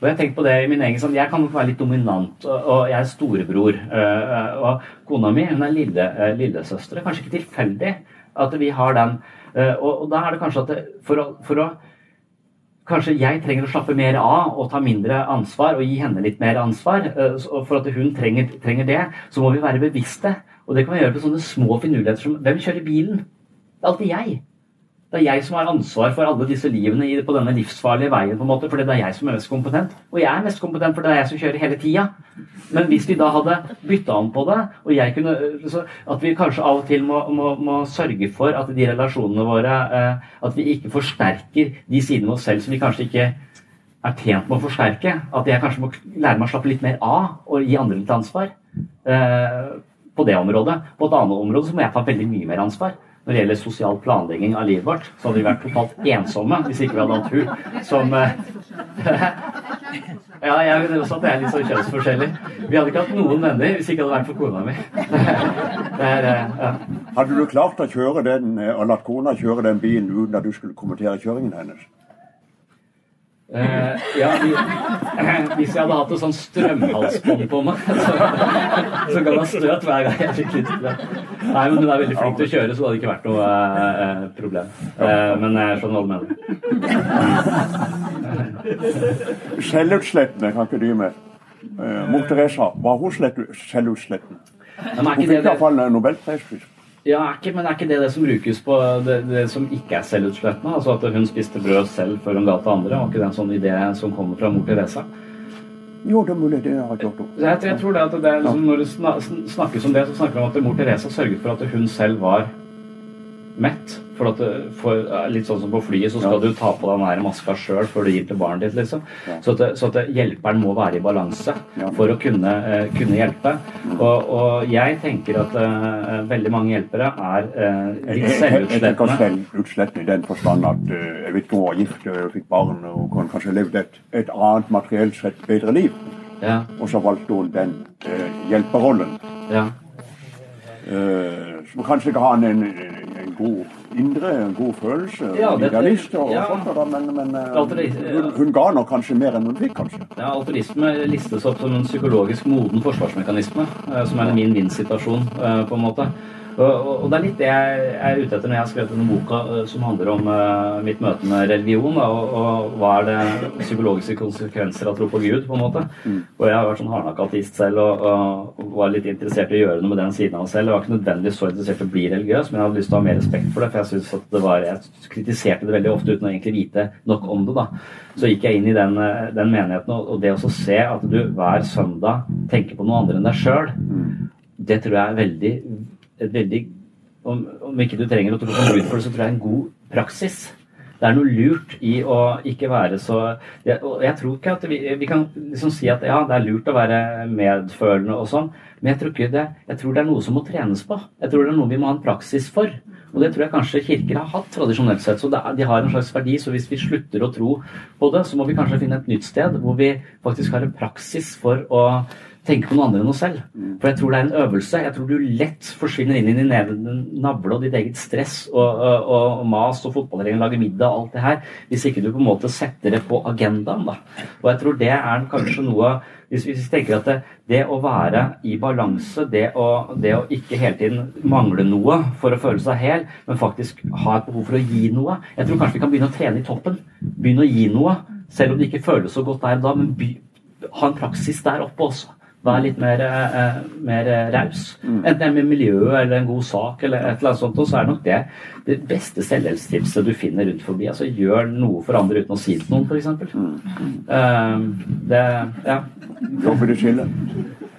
Og Jeg tenkte på det i min egen sånn, jeg kan nok være litt dominant, og, jeg er storebror. eh, og kona mi hun er lille, eh, lillesøster. Det er kanskje ikke tilfeldig at vi har den. eh, og, og da er det kanskje at det, for, å, for å Kanskje jeg trenger å slappe mer av og ta mindre ansvar og gi henne litt mer ansvar. eh, for at hun trenger, trenger det, så må vi være bevisste. Og det kan vi gjøre på sånne små finurligheter som Hvem kjører bilen? Det er alltid jeg. Det er jeg som har ansvar for alle disse livene på denne livsfarlige veien, på en måte, fordi det er jeg som er mest kompetent. Og jeg er mest kompetent, for det er jeg som kjører hele tida. Men hvis vi da hadde bytta om på det, og jeg kunne så At vi kanskje av og til må, må, må sørge for at de relasjonene våre eh, At vi ikke forsterker de sidene ved oss selv som vi kanskje ikke er tjent med å forsterke. At jeg kanskje må lære meg å slappe litt mer av og gi andre litt ansvar. Eh, på det området. På et annet område så må jeg ta veldig mye mer ansvar. Når det gjelder sosial planlegging av livet vårt, så hadde vi vært totalt ensomme hvis ikke vi hadde hatt hun som eh, Ja, jeg vil også at det er litt sånn kjønnsforskjellig. Vi hadde ikke hatt noen venner hvis ikke det hadde vært for kona mi. Er, eh, ja. Hadde du klart å kjøre den, eh, og latt kona kjøre den bilen uten at du skulle kommentere kjøringen hennes? Eh, ja, vi, hvis jeg hadde hatt et sånn strømhalsbånd på meg, så, så ga det støt hver gang jeg fikk litt det. Nei, men hun er veldig flink til å kjøre, så det hadde ikke vært noe eh, problem. Eh, men jeg skjønner hva du mener. Skjellutslettene kan ikke du med. Eh, Mor Teresa, var hun Skjellutsletten? Hun fikk iallfall nobelpris. Ja, ikke, men er ikke det det som brukes på det, det som ikke er selvutslettende? Altså at hun spiste brød selv før hun ga til andre? Var ikke det en sånn idé som kommer fra mor Teresa? Jo, det er mulig. Det har jeg gjort opp. Jeg, jeg tror det at det er liksom, Når det snakkes om det, så snakker vi om at mor Teresa sørget for at hun selv var mett. For at for, litt sånn som på flyet, så skal du ta på deg den maska sjøl før du gir til barnet ditt. liksom. Så, at, så at hjelperen må være i balanse for å kunne, eh, kunne hjelpe. Og, og jeg tenker at uh, veldig mange hjelpere er uh, litt selvutslettende. selvutslettende i den forstand at uh, jeg vet ikke hun var gift og fikk barn og kunne kanskje levd et, et annet materielt sett bedre liv. Ja. Og så valgte hun den eh, hjelperrollen. Ja. Eh, som kanskje ikke har en, en, en god indre, god følelse, Ja, idealist og, ja. sånt, da, men, men eh, hun, hun ga nok kanskje mer enn hun fikk, kanskje. Ja, Altruisme listes opp som en psykologisk moden forsvarsmekanisme, eh, som er en vinn-vinn-situasjon, eh, på en måte. Og, og, og det er litt det jeg er ute etter når jeg har skrevet denne boka eh, som handler om uh, mitt møte med religion, da, og, og hva er det psykologiske konsekvenser av tro på Gud, på en måte. Og jeg har vært sånn hardnakka ateist selv og, var litt interessert i å gjøre noe med den siden av meg selv. Jeg var ikke nødvendigvis så interessert i å bli religiøs, men jeg hadde lyst til å ha mer respekt for det, for jeg synes at det var, jeg kritiserte det veldig ofte uten å egentlig vite nok om det. da. Så gikk jeg inn i den, eh, den menigheten, og, det å se at du hver søndag tenker på noe andre enn deg sjøl, det tror jeg er veldig, et veldig om, om ikke du trenger å tro på Gud for det, så tror jeg en god praksis. Det er noe lurt i å ikke være så jeg, og Jeg tror ikke at vi, vi kan liksom si at ja, det er lurt å være medfølende og sånn, men jeg tror, ikke det, jeg tror det er noe som må trenes på. Jeg tror det er noe vi må ha en praksis for. Og det tror jeg kanskje kirker har hatt tradisjonelt sett. Så er, de har en slags verdi. Så hvis vi slutter å tro på det, så må vi kanskje finne et nytt sted hvor vi faktisk har en praksis for å tenke på noe andre enn oss selv. For jeg tror det er en øvelse. Jeg tror du lett forsvinner inn i din egen navle og ditt eget stress og, og, og mas og fotballregjeringen lager middag og alt det her, hvis ikke du på en måte setter det på agendaen. da. Og jeg tror det er kanskje noe hvis vi tenker at det, det å være i balanse, det å, det å, ikke hele tiden mangle noe for å føle seg hel, men faktisk ha et behov for å gi noe Jeg tror kanskje vi kan begynne å trene i toppen. Begynne å gi noe, selv om det ikke føles så godt der og da, men by, ha en praksis der oppe også. Vær litt mer, eh, mer raus. Enten det er med miljøet eller en god sak, eller et eller annet sånt, og så er nok det det beste selvhjelpstipset du finner rundt forbi. Altså gjør noe for andre uten å si det til noen, f.eks. Uh, det Ja. Blir det skille.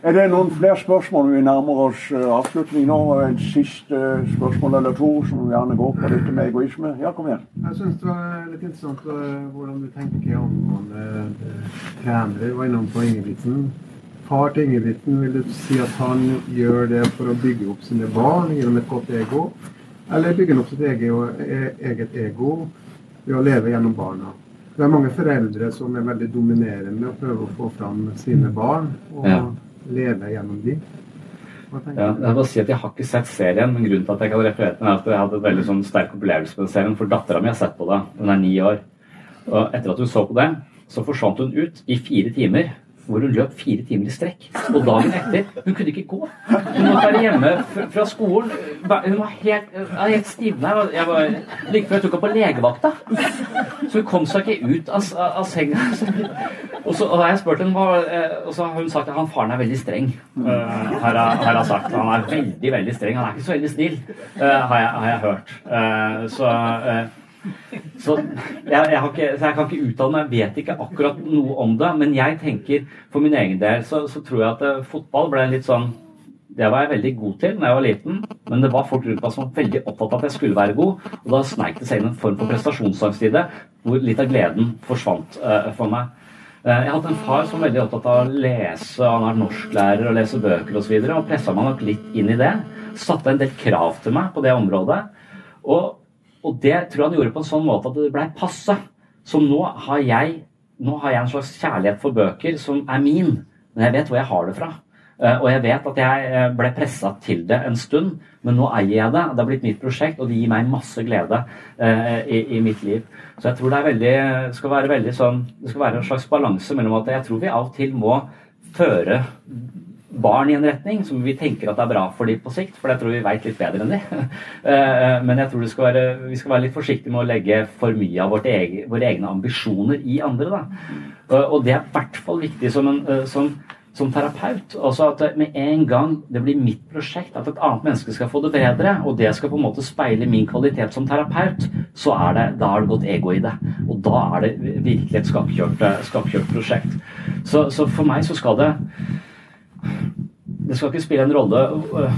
Er det noen flere spørsmål? Vi nærmer oss eh, avslutning nå. Et siste spørsmål eller to som gjerne går på dette med egoisme. Ja, kom igjen. Jeg syns det var litt interessant hvordan du tenker uh, trenere. Du var innom på Ingebrigtsen. Far til Ingebrigtsen, vil du si at han gjør det for å bygge opp sine barn gjennom et godt ego? Eller bygger han opp sitt eget, eget ego ved å leve gjennom barna? Det er mange foreldre som er veldig dominerende og prøver å få fram sine barn og Ja. leve gjennom dem. Ja, jeg må si at jeg har ikke sett serien, men grunnen til at jeg kan referere til den, er at jeg hadde en veldig sånn sterk opplevelse med serien, for dattera mi har sett på det. Hun er ni år. Og etter at hun så på det, så forsvant hun ut i fire timer. Hvor hun løp fire timer i strekk. Og dagen etter Hun kunne ikke gå. Hun måtte være hjemme fra, skolen. Hun var helt, helt stivna. Jeg var- like før jeg tok henne på legevakta. Så hun kom seg ikke ut av, av, senga. Og så har jeg spurt henne, eh, og så har hun sagt at han faren er veldig streng. Eh, har, jeg- har jeg sagt. Han er veldig, veldig streng. Han er ikke så veldig snill, eh, har, jeg, har jeg hørt. Så så jeg, jeg, ikke, så jeg kan ikke uttale meg, jeg vet ikke akkurat noe om det. Men jeg tenker for min egen del så, så tror jeg at eh, fotball ble litt sånn Det var jeg veldig god til da jeg var liten, men det var folk rundt meg som var veldig opptatt av at jeg skulle være god. Og da sneik det seg inn en form for prestasjonsangst i det, hvor litt av gleden forsvant uh, for meg. Eh, Jeg hadde en far som var veldig opptatt av å lese, han er norsklærer og lese bøker osv. Og, så videre, og pressa meg nok litt inn i det. Satte en del krav til meg på det området. Og, og det tror jeg han gjorde på en sånn måte at det blei passe. Så nå har, jeg, nå har jeg en slags kjærlighet for bøker som er min, men jeg vet hvor jeg har det fra. Eh, Og jeg vet at jeg eh, ble pressa til det en stund, men nå eier jeg det. Det har blitt mitt prosjekt, og det gir meg masse glede eh, i, i mitt liv. Så jeg tror det veldig, skal være sånn, det skal være en slags balanse mellom at jeg tror vi av og til må føre barn i en retning som vi tenker at er bra for dem på sikt, for jeg tror vi veit litt bedre enn de. Eh, Men jeg tror det skal være, vi skal være litt forsiktige med å legge for mye av egen, våre egne ambisjoner i andre. Da. Og- Og det er i hvert fall viktig som, en, eh, som, som terapeut. Også at med en gang det blir mitt prosjekt, at et annet menneske skal få det bedre, og det skal på en måte speile min kvalitet som terapeut, så er det, da har det gått ego i det. Og da er det virkelig et skapkjørt eh, prosjekt. Så, så for meg så skal det det skal ikke spille en rolle øh,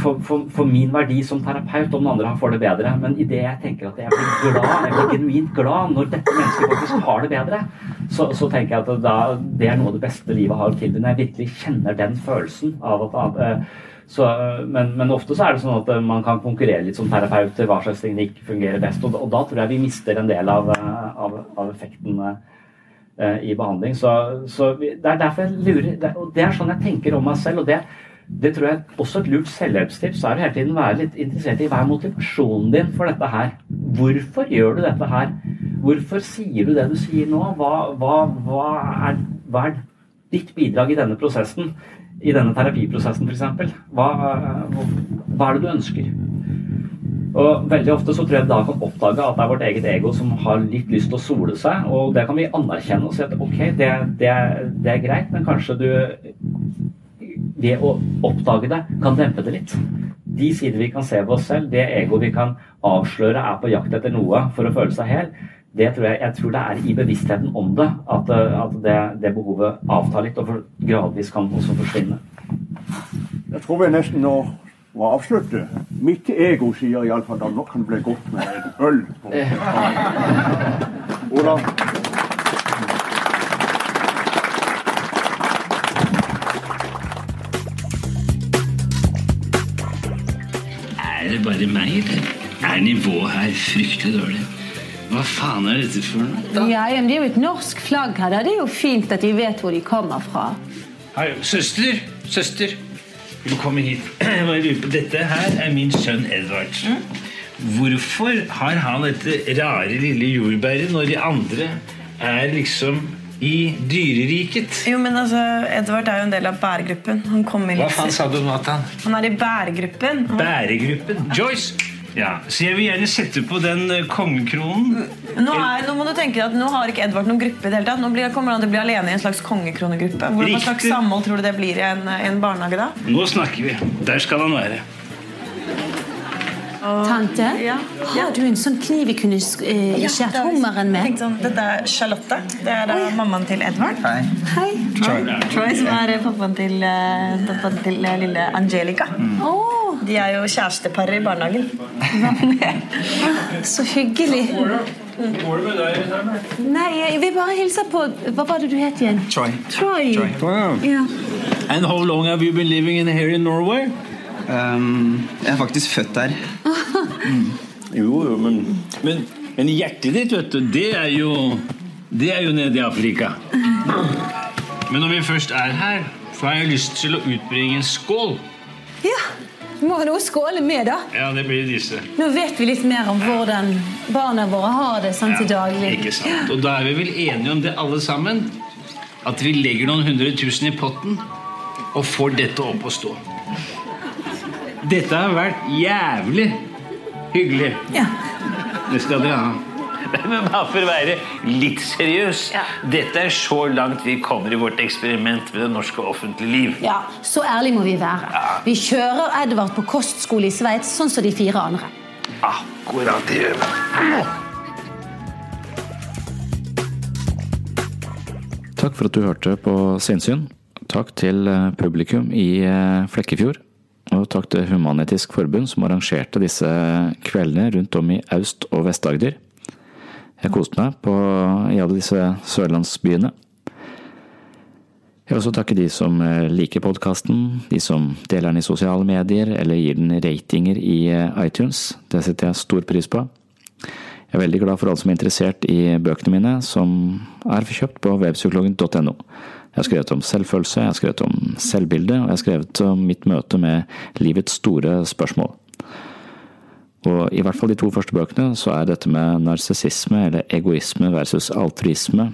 for, for, for min verdi som terapeut om den andre får det bedre, men idet jeg tenker at jeg blir glad, jeg blir genuint glad når dette mennesket faktisk har det bedre, så, så tenker jeg at da, det er noe av det beste livet har å tilby. Når jeg virkelig kjenner den følelsen av at øh, så, øh, men, men ofte så er det sånn at man kan konkurrere litt som terapeuter, hva slags teknikk fungerer best, og, og da tror jeg vi mister en del av, av, av effekten i behandling. Så, så det er derfor jeg lurer Og det er sånn jeg tenker om meg selv. og det, det tror jeg også et lurt selvhjelpstips er å hele tiden være litt interessert i hva er motivasjonen din for dette her. Hvorfor gjør du dette her? Hvorfor sier du det du sier nå? Hva, hva, hva, er, hva er ditt bidrag i denne prosessen? I denne terapiprosessen, f.eks. Hva, hva er det du ønsker? Og veldig ofte så tror jeg da kan oppdage at det er vårt eget ego som har litt lyst til å sole seg, og det kan vi anerkjenne og si at ok, det, det, det er greit, men kanskje du ved å oppdage det kan dempe det litt. De sider vi kan se ved oss selv, det ego vi kan avsløre er på jakt etter noe for å føle seg hel, det tror jeg, jeg tror det er i bevisstheten om det at, at det, det behovet avtar litt og gradvis kan også forsvinne. Jeg tror vi nesten nå må avslutte. Mitt ego sier iallfall at nå kan det bli godt med en øl. på Ola. Er det bare meg, eller? Er nivået her fryktelig dårlig? Hva faen er dette for noe? Ja, men Det er jo et norsk flagg her. Det er jo fint at de vet hvor de kommer fra. Hei, søster! Søster! Komme hit? Jeg bare lurer på, Dette her er min sønn Edvard. Hvorfor har han dette rare lille jordbæret når de andre er liksom i dyreriket? Jo, men altså, Edvard er jo en del av bærgruppen. Han kom i Hva faen sa du, Nathan? Han er i bærgruppen. Bæregruppen? Joyce! Ja, Så jeg vil gjerne sette på den eh, kongekronen. Nå, er, nå må du tenke at nå har ikke Edvard noen gruppe. i det hele tatt. Nå blir, kommer han til å bli alene i en slags kongekronegruppe. Hva slags samhold tror du det blir i en, en barnehage da? Nå snakker vi. Der skal han være. Tante, har du en sånn kniv vi kunne eh, skjært hummeren med? Sånn, dette er Charlotte. Det er da mammaen til Edvard. Hei. Troy. Troy, som er eh, pappaen til, eh, pappaen til eh, lille Angelica. De er jo kjærestepar i barnehagen. Så hyggelig. Går det med deg? Nei, jeg vil bare hilse på Hva var det du het igjen? Troy. Troy. Wow. Yeah. And how long have you been living in here in Norway? Um, jeg er faktisk født der. Jo, jo, men, men, men hjertet ditt, vet du, det er jo Det er jo nede i Afrika. Men når vi først er her, så har jeg lyst til å utbringe en skål. ja. Vi må ha noe å skåle med, da. Ja, det blir disse. Nå vet vi litt mer om hvordan barna våre har det sånn til daglig. Ikke sant? Og da er vi vel enige om det alle sammen? At vi legger noen hundre tusen i potten og får dette opp å stå. Dette har vært jævlig hyggelig. Ja. Det skal dere ha. Men bare for å være litt seriøs Dette er så langt vi kommer i vårt eksperiment med det norske offentlige liv. Ja, Så ærlig må vi være. Vi kjører Edvard på kostskole i Sveits, sånn som de fire andre. Akkurat det gjør vi. Takk for at du hørte på Sinnsyn. Takk til eh, publikum i eh, Flekkefjord. Og takk til Human-Etisk Forbund som arrangerte disse kveldene rundt om i Aust- og Vest-Agder. Jeg koste meg på, i alle disse sørlandsbyene. Jeg vil også takke de som liker podkasten, de som deler den i sosiale medier eller gir den ratinger i eh, iTunes. Det setter jeg stor pris på. Jeg er veldig glad for alle som er interessert i bøkene mine, som er kjøpt på webpsykologen.no. Jeg har skrevet om selvfølelse, jeg har skrevet om selvbilde, og jeg har skrevet om mitt møte med livets store spørsmål. Og i hvert fall de to første bøkene så er dette med narsissisme, eller egoisme versus altruisme,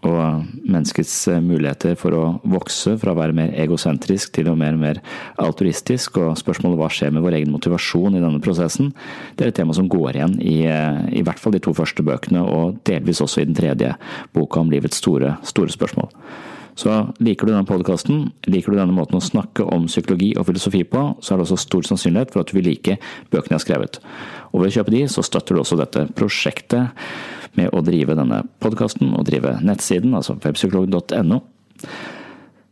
og menneskets muligheter for å vokse fra å være mer egosentrisk til å være mer altruistisk, og spørsmålet hva skjer med vår egen motivasjon i denne prosessen, det er et tema som går igjen i, i hvert fall de to første bøkene, og delvis også i den tredje boka om livets store, store spørsmål. Så liker du denne podkasten, liker du denne måten å snakke om psykologi og filosofi på, så er det også stor sannsynlighet for at du vil like bøkene jeg har skrevet. Og ved å kjøpe de, så støtter du også dette prosjektet med å drive denne podkasten og drive nettsiden, altså webpsykolog.no.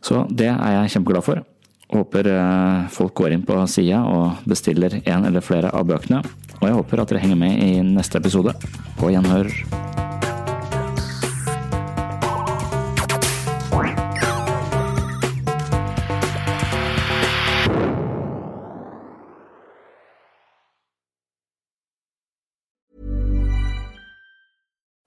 Så det er jeg kjempeglad for. Håper eh, folk går inn på sida og bestiller en eller flere av bøkene. Og jeg håper at dere henger med i neste episode. På gjenhør.